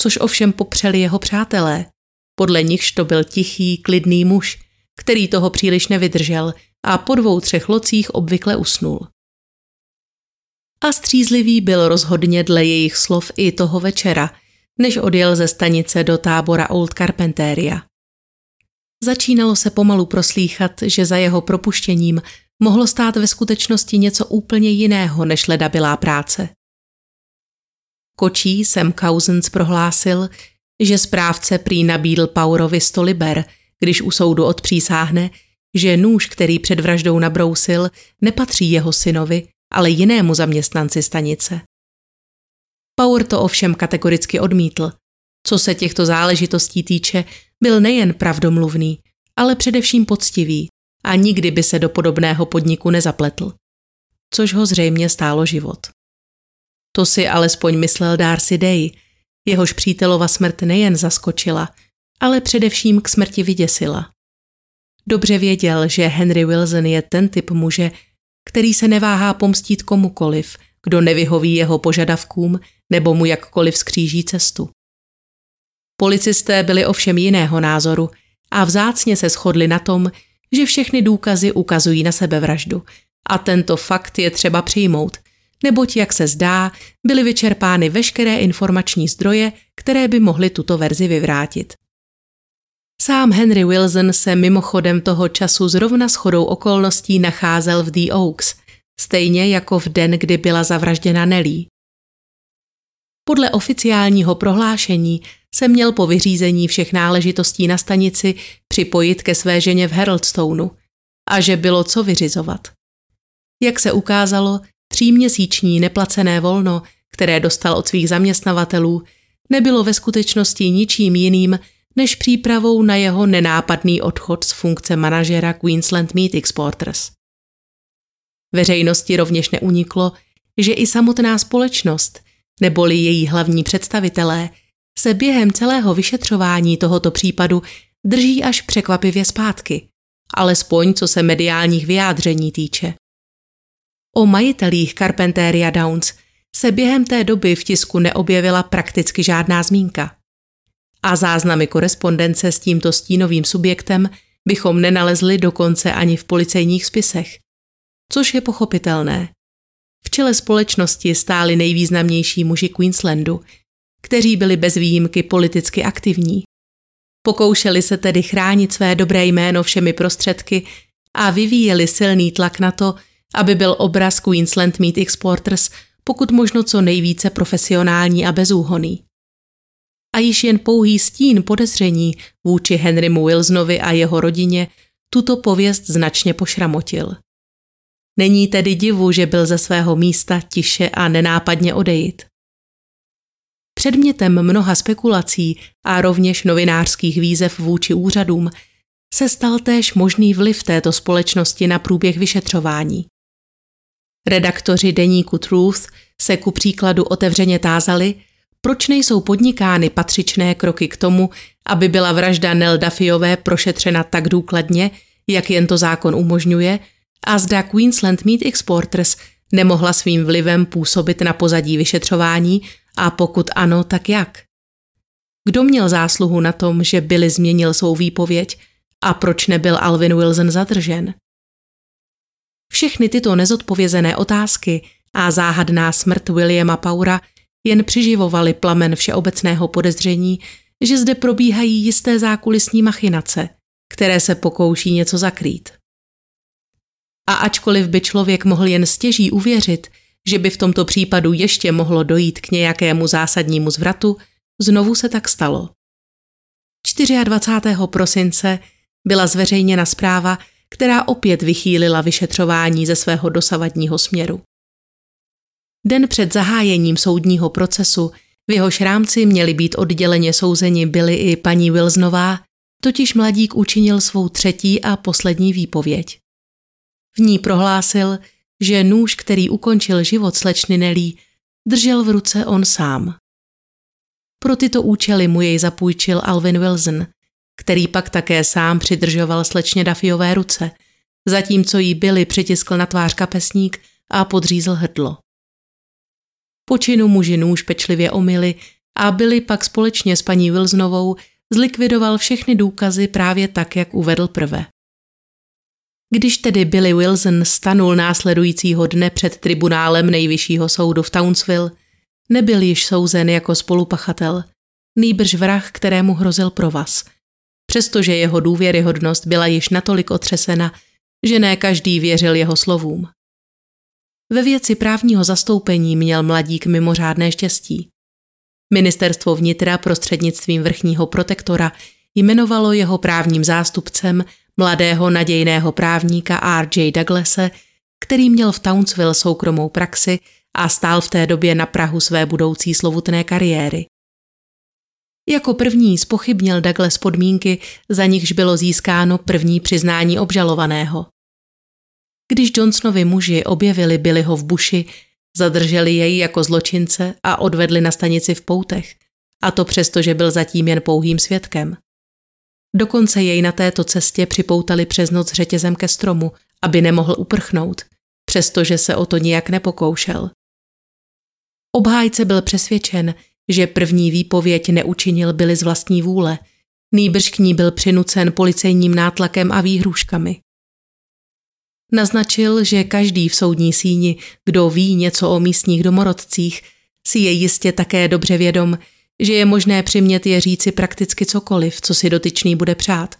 což ovšem popřeli jeho přátelé. Podle nichž to byl tichý, klidný muž, který toho příliš nevydržel a po dvou třech locích obvykle usnul. A střízlivý byl rozhodně dle jejich slov i toho večera, než odjel ze stanice do tábora Old Carpenteria. Začínalo se pomalu proslýchat, že za jeho propuštěním mohlo stát ve skutečnosti něco úplně jiného než ledabilá práce. Kočí Sam Cousins prohlásil, že správce prý nabídl Paurovi sto liber, když u soudu odpřísáhne, že nůž, který před vraždou nabrousil, nepatří jeho synovi, ale jinému zaměstnanci stanice. Power to ovšem kategoricky odmítl. Co se těchto záležitostí týče, byl nejen pravdomluvný, ale především poctivý a nikdy by se do podobného podniku nezapletl. Což ho zřejmě stálo život. To si alespoň myslel Darcy Day, jehož přítelova smrt nejen zaskočila, ale především k smrti vyděsila. Dobře věděl, že Henry Wilson je ten typ muže, který se neváhá pomstít komukoliv, kdo nevyhoví jeho požadavkům nebo mu jakkoliv skříží cestu. Policisté byli ovšem jiného názoru a vzácně se shodli na tom, že všechny důkazy ukazují na sebevraždu a tento fakt je třeba přijmout, neboť, jak se zdá, byly vyčerpány veškeré informační zdroje, které by mohly tuto verzi vyvrátit. Sám Henry Wilson se mimochodem toho času zrovna s chodou okolností nacházel v The Oaks, stejně jako v den, kdy byla zavražděna Nelly. Podle oficiálního prohlášení se měl po vyřízení všech náležitostí na stanici připojit ke své ženě v Heraldstoneu a že bylo co vyřizovat. Jak se ukázalo, tříměsíční neplacené volno, které dostal od svých zaměstnavatelů, nebylo ve skutečnosti ničím jiným než přípravou na jeho nenápadný odchod z funkce manažera Queensland Meat Exporters. Veřejnosti rovněž neuniklo, že i samotná společnost, neboli její hlavní představitelé, se během celého vyšetřování tohoto případu drží až překvapivě zpátky, alespoň co se mediálních vyjádření týče. O majitelích Carpenteria Downs se během té doby v tisku neobjevila prakticky žádná zmínka a záznamy korespondence s tímto stínovým subjektem bychom nenalezli dokonce ani v policejních spisech. Což je pochopitelné. V čele společnosti stáli nejvýznamnější muži Queenslandu, kteří byli bez výjimky politicky aktivní. Pokoušeli se tedy chránit své dobré jméno všemi prostředky a vyvíjeli silný tlak na to, aby byl obraz Queensland Meat Exporters pokud možno co nejvíce profesionální a bezúhoný a již jen pouhý stín podezření vůči Henrymu Wilsonovi a jeho rodině tuto pověst značně pošramotil. Není tedy divu, že byl ze svého místa tiše a nenápadně odejít. Předmětem mnoha spekulací a rovněž novinářských výzev vůči úřadům se stal též možný vliv této společnosti na průběh vyšetřování. Redaktoři deníku Truth se ku příkladu otevřeně tázali, proč nejsou podnikány patřičné kroky k tomu, aby byla vražda Nel Dafiové prošetřena tak důkladně, jak jen to zákon umožňuje, a zda Queensland Meat Exporters nemohla svým vlivem působit na pozadí vyšetřování a pokud ano, tak jak? Kdo měl zásluhu na tom, že Billy změnil svou výpověď a proč nebyl Alvin Wilson zadržen? Všechny tyto nezodpovězené otázky a záhadná smrt Williama Paura jen přiživovaly plamen všeobecného podezření, že zde probíhají jisté zákulisní machinace, které se pokouší něco zakrýt. A ačkoliv by člověk mohl jen stěží uvěřit, že by v tomto případu ještě mohlo dojít k nějakému zásadnímu zvratu, znovu se tak stalo. 24. prosince byla zveřejněna zpráva, která opět vychýlila vyšetřování ze svého dosavadního směru. Den před zahájením soudního procesu v jehož rámci měli být odděleně souzeni byli i paní Wilsonová, totiž mladík učinil svou třetí a poslední výpověď. V ní prohlásil, že nůž, který ukončil život slečny Nelly, držel v ruce on sám. Pro tyto účely mu jej zapůjčil Alvin Wilson, který pak také sám přidržoval slečně Dafiové ruce, zatímco jí byli přitiskl na tvář kapesník a podřízl hrdlo. Počinu muži nůž pečlivě omily a byli pak společně s paní Wilsonovou zlikvidoval všechny důkazy právě tak, jak uvedl prve. Když tedy Billy Wilson stanul následujícího dne před tribunálem nejvyššího soudu v Townsville, nebyl již souzen jako spolupachatel, nýbrž vrah, kterému hrozil provaz, přestože jeho důvěryhodnost byla již natolik otřesena, že ne každý věřil jeho slovům. Ve věci právního zastoupení měl mladík mimořádné štěstí. Ministerstvo vnitra prostřednictvím vrchního protektora jmenovalo jeho právním zástupcem mladého nadějného právníka R.J. Douglase, který měl v Townsville soukromou praxi a stál v té době na Prahu své budoucí slovutné kariéry. Jako první spochybnil Douglas podmínky, za nichž bylo získáno první přiznání obžalovaného. Když Johnsonovi muži objevili Billyho v buši, zadrželi jej jako zločince a odvedli na stanici v poutech, a to přesto, že byl zatím jen pouhým svědkem. Dokonce jej na této cestě připoutali přes noc řetězem ke stromu, aby nemohl uprchnout, přestože se o to nijak nepokoušel. Obhájce byl přesvědčen, že první výpověď neučinil byli z vlastní vůle, nýbrž k ní byl přinucen policejním nátlakem a výhruškami. Naznačil, že každý v soudní síni, kdo ví něco o místních domorodcích, si je jistě také dobře vědom, že je možné přimět je říci prakticky cokoliv, co si dotyčný bude přát.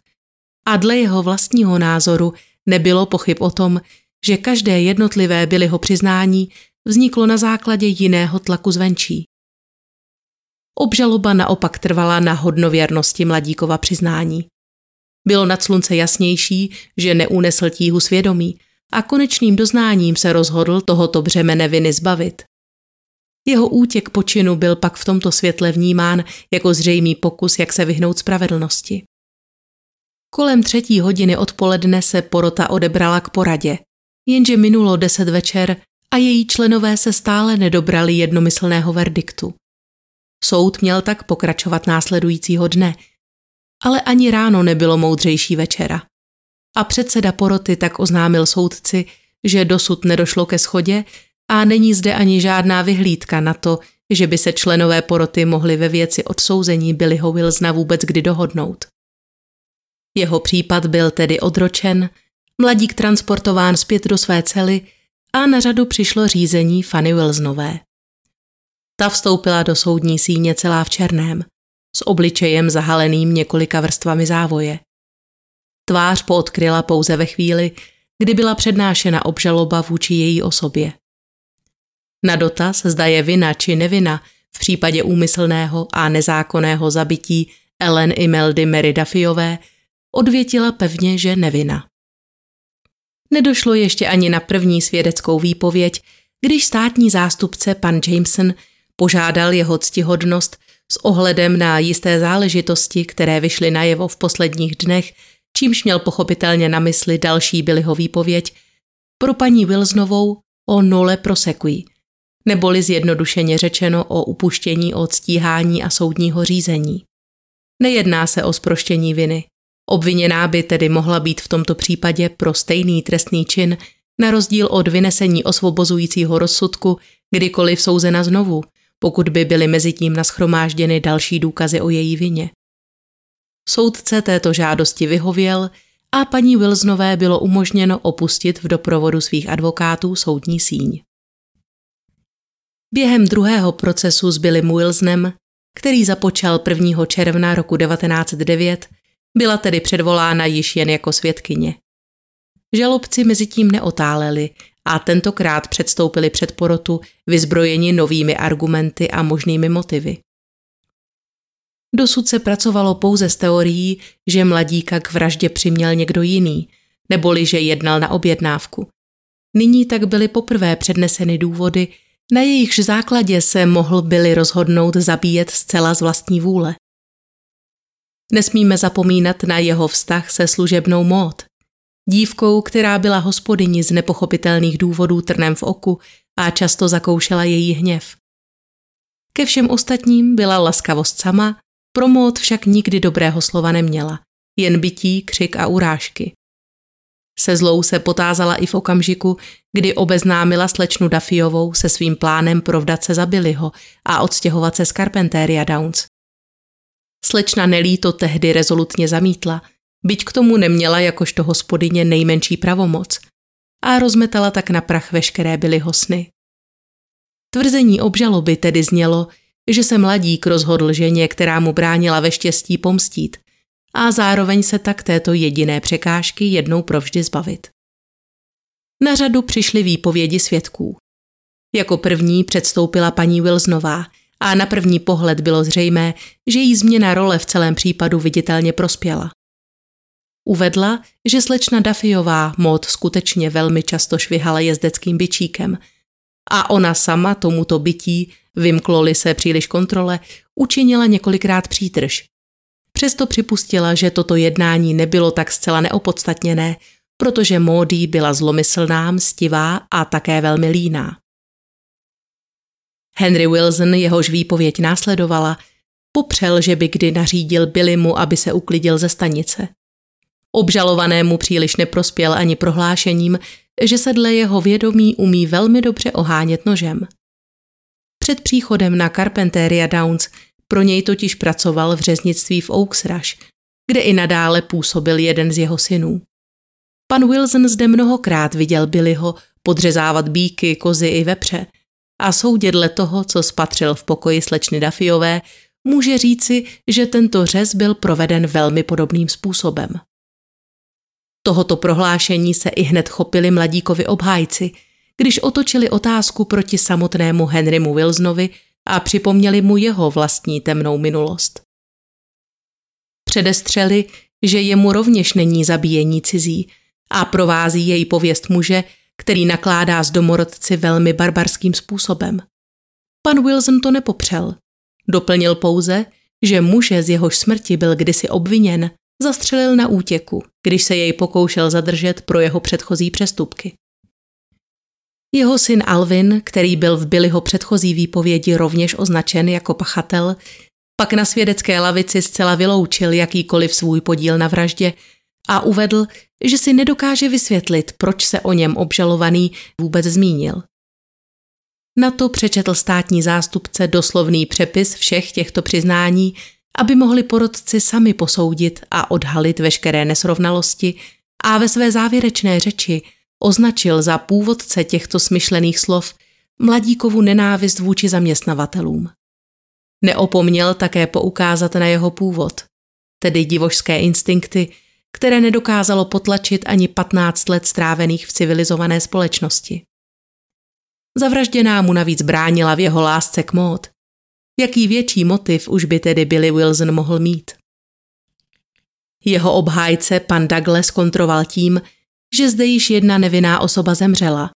A dle jeho vlastního názoru nebylo pochyb o tom, že každé jednotlivé bylyho přiznání vzniklo na základě jiného tlaku zvenčí. Obžaloba naopak trvala na hodnověrnosti mladíkova přiznání. Bylo nad slunce jasnější, že neunesl tíhu svědomí a konečným doznáním se rozhodl tohoto břemene viny zbavit. Jeho útěk počinu byl pak v tomto světle vnímán jako zřejmý pokus, jak se vyhnout spravedlnosti. Kolem třetí hodiny odpoledne se porota odebrala k poradě, jenže minulo deset večer a její členové se stále nedobrali jednomyslného verdiktu. Soud měl tak pokračovat následujícího dne, ale ani ráno nebylo moudřejší večera. A předseda poroty tak oznámil soudci, že dosud nedošlo ke schodě a není zde ani žádná vyhlídka na to, že by se členové poroty mohli ve věci odsouzení Billyho Wilsona vůbec kdy dohodnout. Jeho případ byl tedy odročen, mladík transportován zpět do své cely a na řadu přišlo řízení Fanny Wilsonové. Ta vstoupila do soudní síně celá v černém, s obličejem zahaleným několika vrstvami závoje. Tvář poodkryla pouze ve chvíli, kdy byla přednášena obžaloba vůči její osobě. Na dotaz, zda je vina či nevina v případě úmyslného a nezákonného zabití Ellen Imeldy Duffyové, odvětila pevně, že nevina. Nedošlo ještě ani na první svědeckou výpověď, když státní zástupce pan Jameson požádal jeho ctihodnost s ohledem na jisté záležitosti, které vyšly najevo v posledních dnech, čímž měl pochopitelně na mysli další Billyho výpověď, pro paní Wilsonovou o nole prosequí, neboli zjednodušeně řečeno o upuštění od stíhání a soudního řízení. Nejedná se o sproštění viny. Obviněná by tedy mohla být v tomto případě pro stejný trestný čin, na rozdíl od vynesení osvobozujícího rozsudku, kdykoliv souzena znovu, pokud by byly mezi tím naschromážděny další důkazy o její vině. Soudce této žádosti vyhověl a paní Wilsonové bylo umožněno opustit v doprovodu svých advokátů soudní síň. Během druhého procesu s Billym Wilsonem, který započal 1. června roku 1909, byla tedy předvolána již jen jako svědkyně. Žalobci mezi tím neotáleli a tentokrát předstoupili před porotu vyzbrojeni novými argumenty a možnými motivy. Dosud se pracovalo pouze s teorií, že mladíka k vraždě přiměl někdo jiný, neboli že jednal na objednávku. Nyní tak byly poprvé předneseny důvody, na jejichž základě se mohl byli rozhodnout zabíjet zcela z vlastní vůle. Nesmíme zapomínat na jeho vztah se služebnou mód, dívkou, která byla hospodyni z nepochopitelných důvodů trnem v oku a často zakoušela její hněv. Ke všem ostatním byla laskavost sama, pro mód však nikdy dobrého slova neměla, jen bytí, křik a urážky. Se zlou se potázala i v okamžiku, kdy obeznámila slečnu Dafiovou se svým plánem provdat se za Billyho a odstěhovat se z Carpenteria Downs. Slečna Nelly to tehdy rezolutně zamítla, byť k tomu neměla jakožto hospodyně nejmenší pravomoc a rozmetala tak na prach veškeré Billyho sny. Tvrzení obžaloby tedy znělo, že se mladík rozhodl ženě, která mu bránila ve štěstí pomstít a zároveň se tak této jediné překážky jednou provždy zbavit. Na řadu přišly výpovědi svědků. Jako první předstoupila paní Wilsonová a na první pohled bylo zřejmé, že jí změna role v celém případu viditelně prospěla. Uvedla, že slečna Dafiová mod skutečně velmi často švihala jezdeckým byčíkem a ona sama tomuto bytí, vymkloli se příliš kontrole, učinila několikrát přítrž. Přesto připustila, že toto jednání nebylo tak zcela neopodstatněné, protože Módí byla zlomyslná, mstivá a také velmi líná. Henry Wilson, jehož výpověď následovala, popřel, že by kdy nařídil Billymu, aby se uklidil ze stanice. Obžalovanému příliš neprospěl ani prohlášením, že se dle jeho vědomí umí velmi dobře ohánět nožem. Před příchodem na Carpenteria Downs pro něj totiž pracoval v řeznictví v Oaks Rush, kde i nadále působil jeden z jeho synů. Pan Wilson zde mnohokrát viděl Billyho podřezávat bíky, kozy i vepře a soudě dle toho, co spatřil v pokoji slečny Dafiové, může říci, že tento řez byl proveden velmi podobným způsobem. Tohoto prohlášení se i hned chopili mladíkovi obhájci, když otočili otázku proti samotnému Henrymu Wilsonovi a připomněli mu jeho vlastní temnou minulost. Předestřeli, že jemu rovněž není zabíjení cizí a provází její pověst muže, který nakládá s domorodci velmi barbarským způsobem. Pan Wilson to nepopřel. Doplnil pouze, že muže z jehož smrti byl kdysi obviněn, zastřelil na útěku, když se jej pokoušel zadržet pro jeho předchozí přestupky. Jeho syn Alvin, který byl v Billyho předchozí výpovědi rovněž označen jako pachatel, pak na svědecké lavici zcela vyloučil jakýkoliv svůj podíl na vraždě a uvedl, že si nedokáže vysvětlit, proč se o něm obžalovaný vůbec zmínil. Na to přečetl státní zástupce doslovný přepis všech těchto přiznání aby mohli porodci sami posoudit a odhalit veškeré nesrovnalosti a ve své závěrečné řeči označil za původce těchto smyšlených slov mladíkovu nenávist vůči zaměstnavatelům. Neopomněl také poukázat na jeho původ, tedy divožské instinkty, které nedokázalo potlačit ani 15 let strávených v civilizované společnosti. Zavražděná mu navíc bránila v jeho lásce k mód, Jaký větší motiv už by tedy Billy Wilson mohl mít? Jeho obhájce pan Douglas kontroval tím, že zde již jedna nevinná osoba zemřela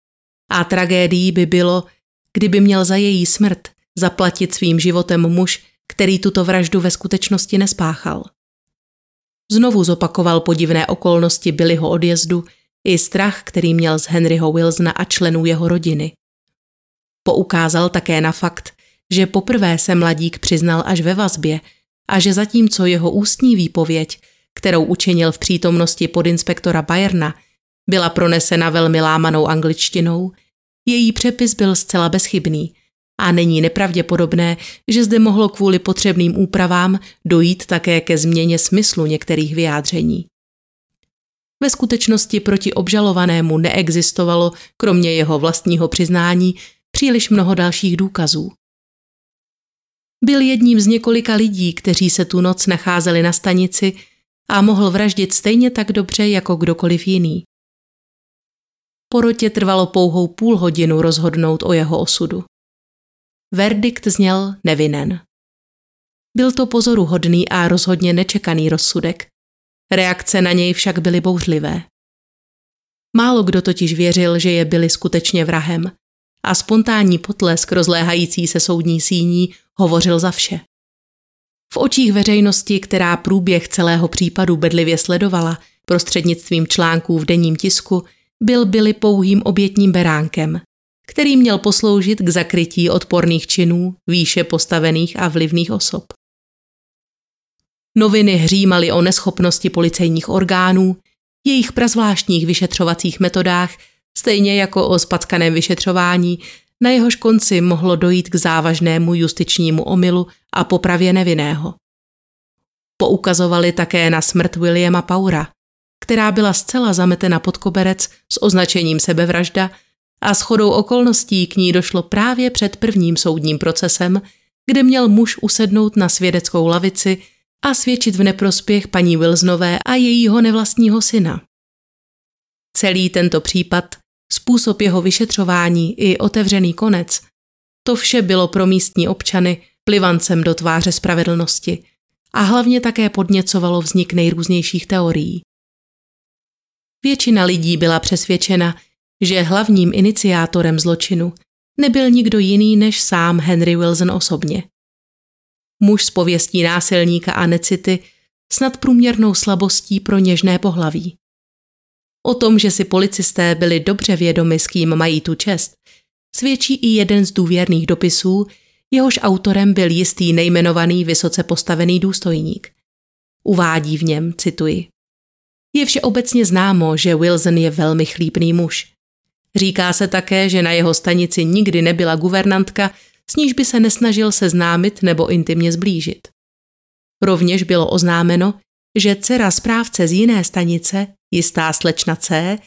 a tragédií by bylo, kdyby měl za její smrt zaplatit svým životem muž, který tuto vraždu ve skutečnosti nespáchal. Znovu zopakoval podivné okolnosti Billyho odjezdu i strach, který měl z Henryho Wilsona a členů jeho rodiny. Poukázal také na fakt, že poprvé se mladík přiznal až ve vazbě a že zatímco jeho ústní výpověď, kterou učinil v přítomnosti podinspektora Bayerna, byla pronesena velmi lámanou angličtinou, její přepis byl zcela bezchybný a není nepravděpodobné, že zde mohlo kvůli potřebným úpravám dojít také ke změně smyslu některých vyjádření. Ve skutečnosti proti obžalovanému neexistovalo, kromě jeho vlastního přiznání, příliš mnoho dalších důkazů. Byl jedním z několika lidí, kteří se tu noc nacházeli na stanici a mohl vraždit stejně tak dobře jako kdokoliv jiný. Porotě trvalo pouhou půl hodinu rozhodnout o jeho osudu. Verdikt zněl nevinen. Byl to pozoruhodný a rozhodně nečekaný rozsudek. Reakce na něj však byly bouřlivé. Málo kdo totiž věřil, že je byli skutečně vrahem a spontánní potlesk rozléhající se soudní síní hovořil za vše. V očích veřejnosti, která průběh celého případu bedlivě sledovala prostřednictvím článků v denním tisku, byl Billy pouhým obětním beránkem, který měl posloužit k zakrytí odporných činů výše postavených a vlivných osob. Noviny hřímaly o neschopnosti policejních orgánů, jejich prazvláštních vyšetřovacích metodách, stejně jako o spackaném vyšetřování, na jehož konci mohlo dojít k závažnému justičnímu omylu a popravě nevinného. Poukazovali také na smrt Williama Paura, která byla zcela zametena pod koberec s označením sebevražda a s chodou okolností k ní došlo právě před prvním soudním procesem, kde měl muž usednout na svědeckou lavici a svědčit v neprospěch paní Wilsonové a jejího nevlastního syna. Celý tento případ, způsob jeho vyšetřování i otevřený konec, to vše bylo pro místní občany plivancem do tváře spravedlnosti a hlavně také podněcovalo vznik nejrůznějších teorií. Většina lidí byla přesvědčena, že hlavním iniciátorem zločinu nebyl nikdo jiný než sám Henry Wilson osobně. Muž z pověstí násilníka a necity s nadprůměrnou slabostí pro něžné pohlaví. O tom, že si policisté byli dobře vědomi, s kým mají tu čest, svědčí i jeden z důvěrných dopisů, jehož autorem byl jistý nejmenovaný vysoce postavený důstojník. Uvádí v něm, cituji, je všeobecně známo, že Wilson je velmi chlípný muž. Říká se také, že na jeho stanici nikdy nebyla guvernantka, s níž by se nesnažil seznámit nebo intimně zblížit. Rovněž bylo oznámeno, že dcera správce z jiné stanice, jistá slečna C,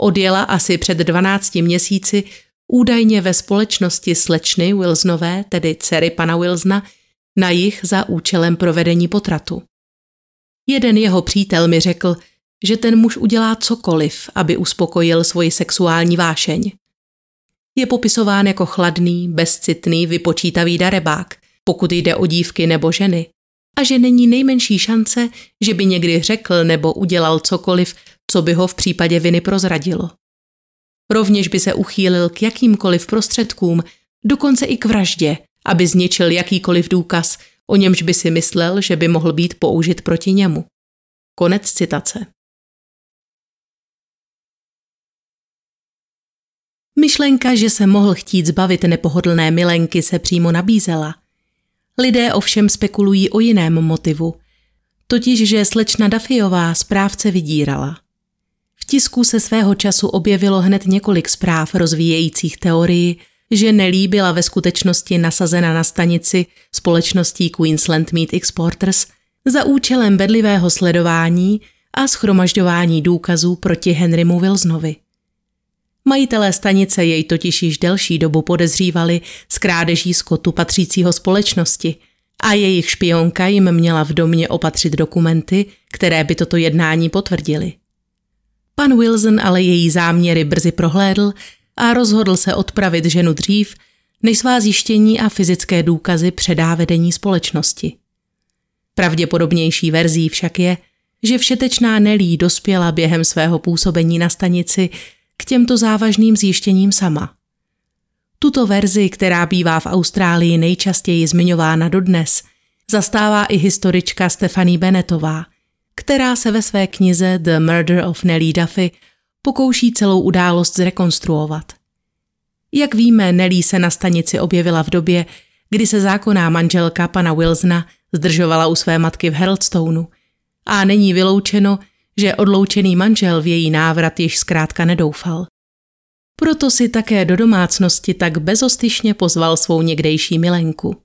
odjela asi před 12 měsíci údajně ve společnosti slečny Wilsonové, tedy dcery pana Wilsona, na jich za účelem provedení potratu. Jeden jeho přítel mi řekl, že ten muž udělá cokoliv, aby uspokojil svoji sexuální vášeň. Je popisován jako chladný, bezcitný, vypočítavý darebák, pokud jde o dívky nebo ženy, a že není nejmenší šance, že by někdy řekl nebo udělal cokoliv, co by ho v případě viny prozradilo. Rovněž by se uchýlil k jakýmkoliv prostředkům, dokonce i k vraždě, aby zničil jakýkoliv důkaz, o němž by si myslel, že by mohl být použit proti němu. Konec citace. Myšlenka, že se mohl chtít zbavit nepohodlné milenky, se přímo nabízela. Lidé ovšem spekulují o jiném motivu, totiž že slečna Dafiová správce vydírala. V tisku se svého času objevilo hned několik zpráv rozvíjejících teorii, že Nelly byla ve skutečnosti nasazena na stanici společností Queensland Meat Exporters za účelem bedlivého sledování a schromažďování důkazů proti Henrymu Wilsonovi. Majitelé stanice jej totiž již delší dobu podezřívali z krádeží skotu patřícího společnosti a jejich špionka jim měla v domě opatřit dokumenty, které by toto jednání potvrdili. Pan Wilson ale její záměry brzy prohlédl a rozhodl se odpravit ženu dřív, než svá zjištění a fyzické důkazy předá vedení společnosti. Pravděpodobnější verzí však je, že všetečná Nelly dospěla během svého působení na stanici k těmto závažným zjištěním sama. Tuto verzi, která bývá v Austrálii nejčastěji zmiňována dodnes, zastává i historička Stephanie Bennettová, která se ve své knize The Murder of Nellie Duffy pokouší celou událost zrekonstruovat. Jak víme, Nelly se na stanici objevila v době, kdy se zákonná manželka pana Wilsona zdržovala u své matky v Heraldstoneu a není vyloučeno, že odloučený manžel v její návrat již zkrátka nedoufal. Proto si také do domácnosti tak bezostyšně pozval svou někdejší milenku.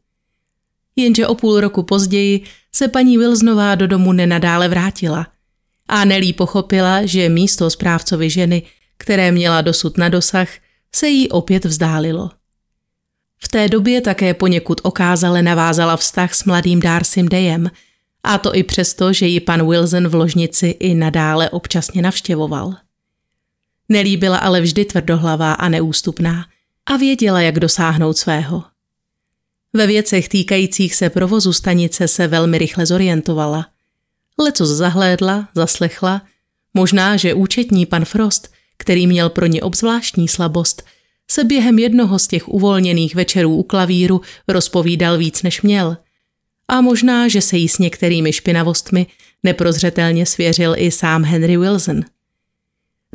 Jenže o půl roku později se paní Wilsonová do domu nenadále vrátila a Nelí pochopila, že místo správcovi ženy, které měla dosud na dosah, se jí opět vzdálilo. V té době také poněkud okázale navázala vztah s mladým Darcym Dejem, a to i přesto, že ji pan Wilson v ložnici i nadále občasně navštěvoval. Nelí byla ale vždy tvrdohlavá a neústupná a věděla, jak dosáhnout svého. Ve věcech týkajících se provozu stanice se velmi rychle zorientovala. Leco zahlédla, zaslechla, možná, že účetní pan Frost, který měl pro ně obzvláštní slabost, se během jednoho z těch uvolněných večerů u klavíru rozpovídal víc než měl. A možná, že se jí s některými špinavostmi neprozřetelně svěřil i sám Henry Wilson.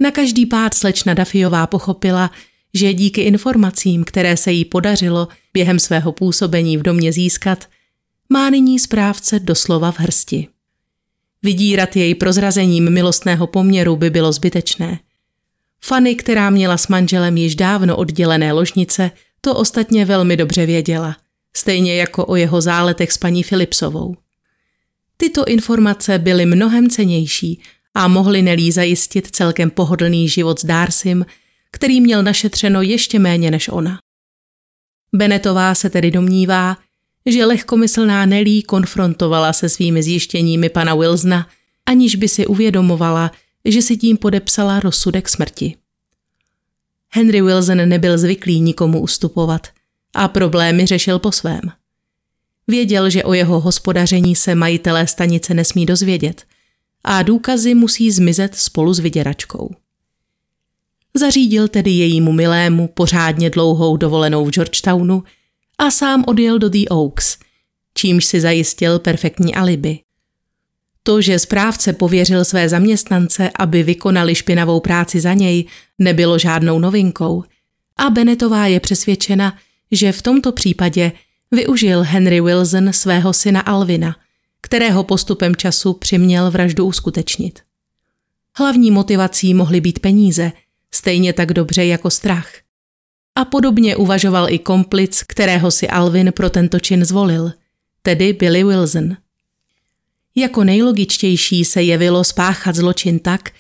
Na každý pád slečna Dafiová pochopila, že díky informacím, které se jí podařilo během svého působení v domě získat, má nyní správce doslova v hrsti. Vydírat jej prozrazením milostného poměru by bylo zbytečné. Fanny, která měla s manželem již dávno oddělené ložnice, to ostatně velmi dobře věděla, stejně jako o jeho záletech s paní Filipsovou. Tyto informace byly mnohem cenější a mohly Nelí zajistit celkem pohodlný život s Darcym, který měl našetřeno ještě méně než ona. Benetová se tedy domnívá, že lehkomyslná Nelly konfrontovala se svými zjištěními pana Wilsona, aniž by si uvědomovala, že si tím podepsala rozsudek smrti. Henry Wilson nebyl zvyklý nikomu ustupovat a problémy řešil po svém. Věděl, že o jeho hospodaření se majitelé stanice nesmí dozvědět a důkazy musí zmizet spolu s vyděračkou. Zařídil tedy jejímu milému pořádně dlouhou dovolenou v Georgetownu a sám odjel do The Oaks, čímž si zajistil perfektní alibi. To, že správce pověřil své zaměstnance, aby vykonali špinavou práci za něj, nebylo žádnou novinkou a Benetová je přesvědčena, že v tomto případě využil Henry Wilson svého syna Alvina, kterého postupem času přiměl vraždu uskutečnit. Hlavní motivací mohly být peníze – stejně tak dobře jako strach. A podobně uvažoval i komplic, kterého si Alvin pro tento čin zvolil, tedy Billy Wilson. Jako nejlogičtější se jevilo spáchat zločin tak,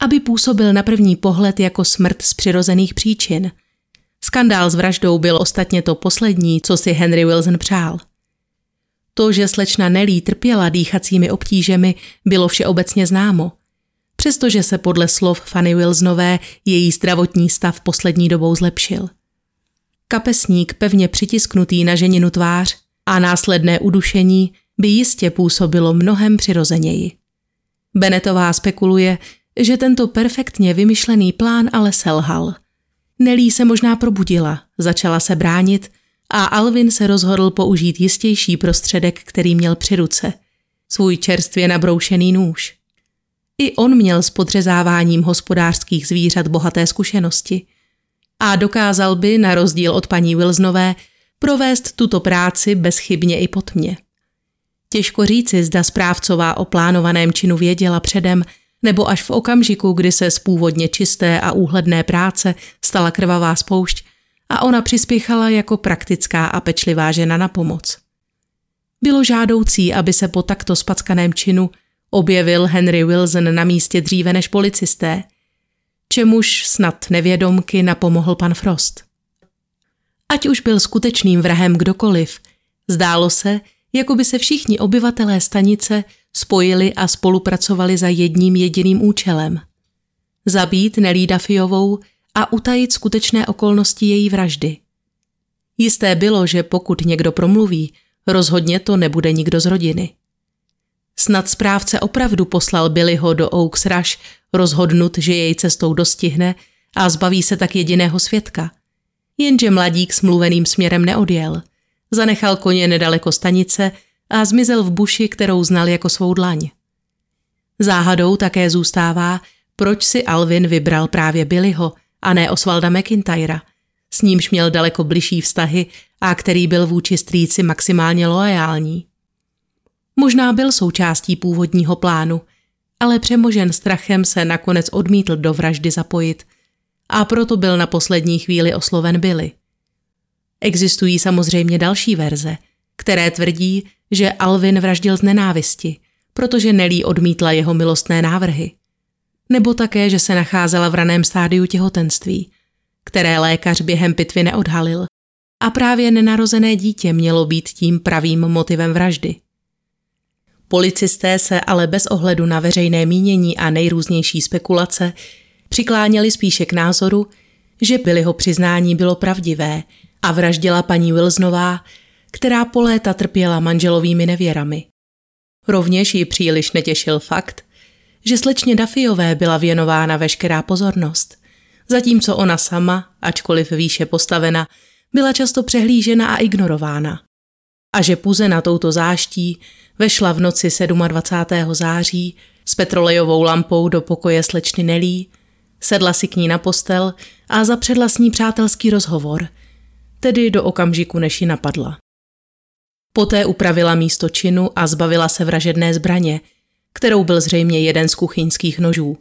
aby působil na první pohled jako smrt z přirozených příčin. Skandál s vraždou byl ostatně to poslední, co si Henry Wilson přál. To, že slečna Nelly trpěla dýchacími obtížemi, bylo všeobecně známo přestože se podle slov Fanny Wilsonové její zdravotní stav poslední dobou zlepšil. Kapesník pevně přitisknutý na ženinu tvář a následné udušení by jistě působilo mnohem přirozeněji. Benetová spekuluje, že tento perfektně vymyšlený plán ale selhal. Nelí se možná probudila, začala se bránit a Alvin se rozhodl použít jistější prostředek, který měl při ruce. Svůj čerstvě nabroušený nůž. I on měl s podřezáváním hospodářských zvířat bohaté zkušenosti a dokázal by, na rozdíl od paní Wilsonové, provést tuto práci bezchybně i pod mě. Těžko říci, zda správcová o plánovaném činu věděla předem, nebo až v okamžiku, kdy se z původně čisté a úhledné práce stala krvavá spoušť a ona přispěchala jako praktická a pečlivá žena na pomoc. Bylo žádoucí, aby se po takto spackaném činu Objevil Henry Wilson na místě dříve než policisté, čemuž snad nevědomky napomohl pan Frost. Ať už byl skutečným vrahem kdokoliv, zdálo se, jako by se všichni obyvatelé stanice spojili a spolupracovali za jedním jediným účelem. Zabít Nelly Dafiovou a utajit skutečné okolnosti její vraždy. Jisté bylo, že pokud někdo promluví, rozhodně to nebude nikdo z rodiny. Snad správce opravdu poslal Billyho do Oaks Rush, rozhodnut, že jej cestou dostihne a zbaví se tak jediného svědka. Jenže mladík s mluveným směrem neodjel. Zanechal koně nedaleko stanice a zmizel v buši, kterou znal jako svou dlaň. Záhadou také zůstává, proč si Alvin vybral právě Billyho a ne Osvalda McIntyra, s nímž měl daleko bližší vztahy a který byl vůči strýci maximálně loajální. Možná byl součástí původního plánu, ale přemožen strachem se nakonec odmítl do vraždy zapojit a proto byl na poslední chvíli osloven Billy. Existují samozřejmě další verze, které tvrdí, že Alvin vraždil z nenávisti, protože Nelly odmítla jeho milostné návrhy. Nebo také, že se nacházela v raném stádiu těhotenství, které lékař během pitvy neodhalil a právě nenarozené dítě mělo být tím pravým motivem vraždy. Policisté se ale bez ohledu na veřejné mínění a nejrůznější spekulace přikláněli spíše k názoru, že Billyho přiznání bylo pravdivé a vraždila paní Wilsonová, která po léta trpěla manželovými nevěrami. Rovněž ji příliš netěšil fakt, že slečně Dafiové byla věnována veškerá pozornost, zatímco ona sama, ačkoliv výše postavena, byla často přehlížena a ignorována. A že puzena touto záští vešla v noci 27. září s petrolejovou lampou do pokoje slečny Nelí, sedla si k ní na postel a zapředla s ní přátelský rozhovor, tedy do okamžiku, než ji napadla. Poté upravila místo činu a zbavila se vražedné zbraně, kterou byl zřejmě jeden z kuchyňských nožů,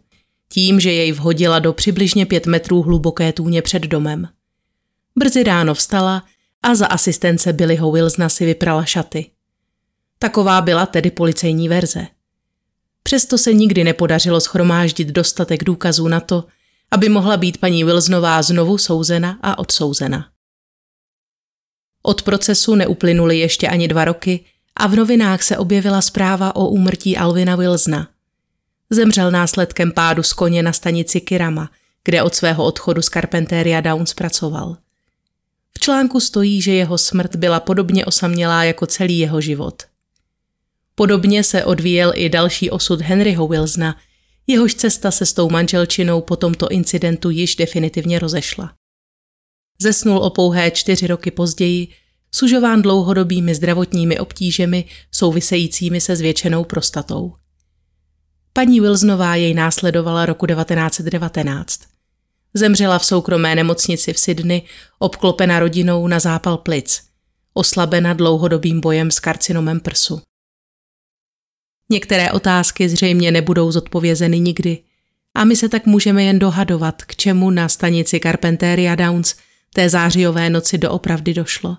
tím, že jej vhodila do přibližně pět metrů hluboké tůně před domem. Brzy ráno vstala a za asistence Billyho Wilsona si vyprala šaty. Taková byla tedy policejní verze. Přesto se nikdy nepodařilo schromáždit dostatek důkazů na to, aby mohla být paní Wilsonová znovu souzena a odsouzena. Od procesu neuplynuly ještě ani dva roky a v novinách se objevila zpráva o úmrtí Alvina Wilsona. Zemřel následkem pádu z koně na stanici Kirama, kde od svého odchodu z Carpenteria Downs pracoval. V článku stojí, že jeho smrt byla podobně osamělá jako celý jeho život. Podobně se odvíjel i další osud Henryho Wilsona, jehož cesta se s tou manželčinou po tomto incidentu již definitivně rozešla. Zesnul o pouhé čtyři roky později, sužován dlouhodobými zdravotními obtížemi souvisejícími se zvětšenou prostatou. Paní Wilsonová jej následovala roku 1919. Zemřela v soukromé nemocnici v Sydney, obklopena rodinou na zápal plic, oslabena dlouhodobým bojem s karcinomem prsu. Některé otázky zřejmě nebudou zodpovězeny nikdy a my se tak můžeme jen dohadovat, k čemu na stanici Carpenteria Downs té zářijové noci doopravdy došlo.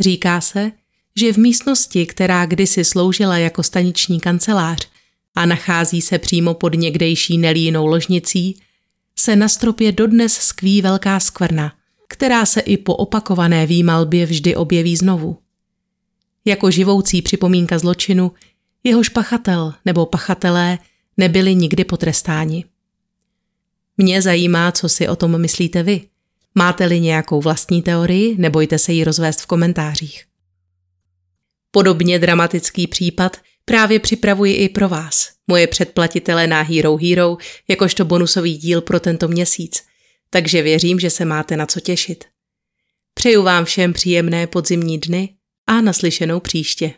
Říká se, že v místnosti, která kdysi sloužila jako staniční kancelář a nachází se přímo pod někdejší nelínou ložnicí, se na stropě dodnes skví velká skvrna, která se i po opakované výmalbě vždy objeví znovu. Jako živoucí připomínka zločinu, jehož pachatel nebo pachatelé nebyli nikdy potrestáni. Mě zajímá, co si o tom myslíte vy. Máte-li nějakou vlastní teorii, nebojte se ji rozvést v komentářích. Podobně dramatický případ právě připravuji i pro vás, moje předplatitele na Hero Hero, jakožto bonusový díl pro tento měsíc, takže věřím, že se máte na co těšit. Přeju vám všem příjemné podzimní dny a naslyšenou příště.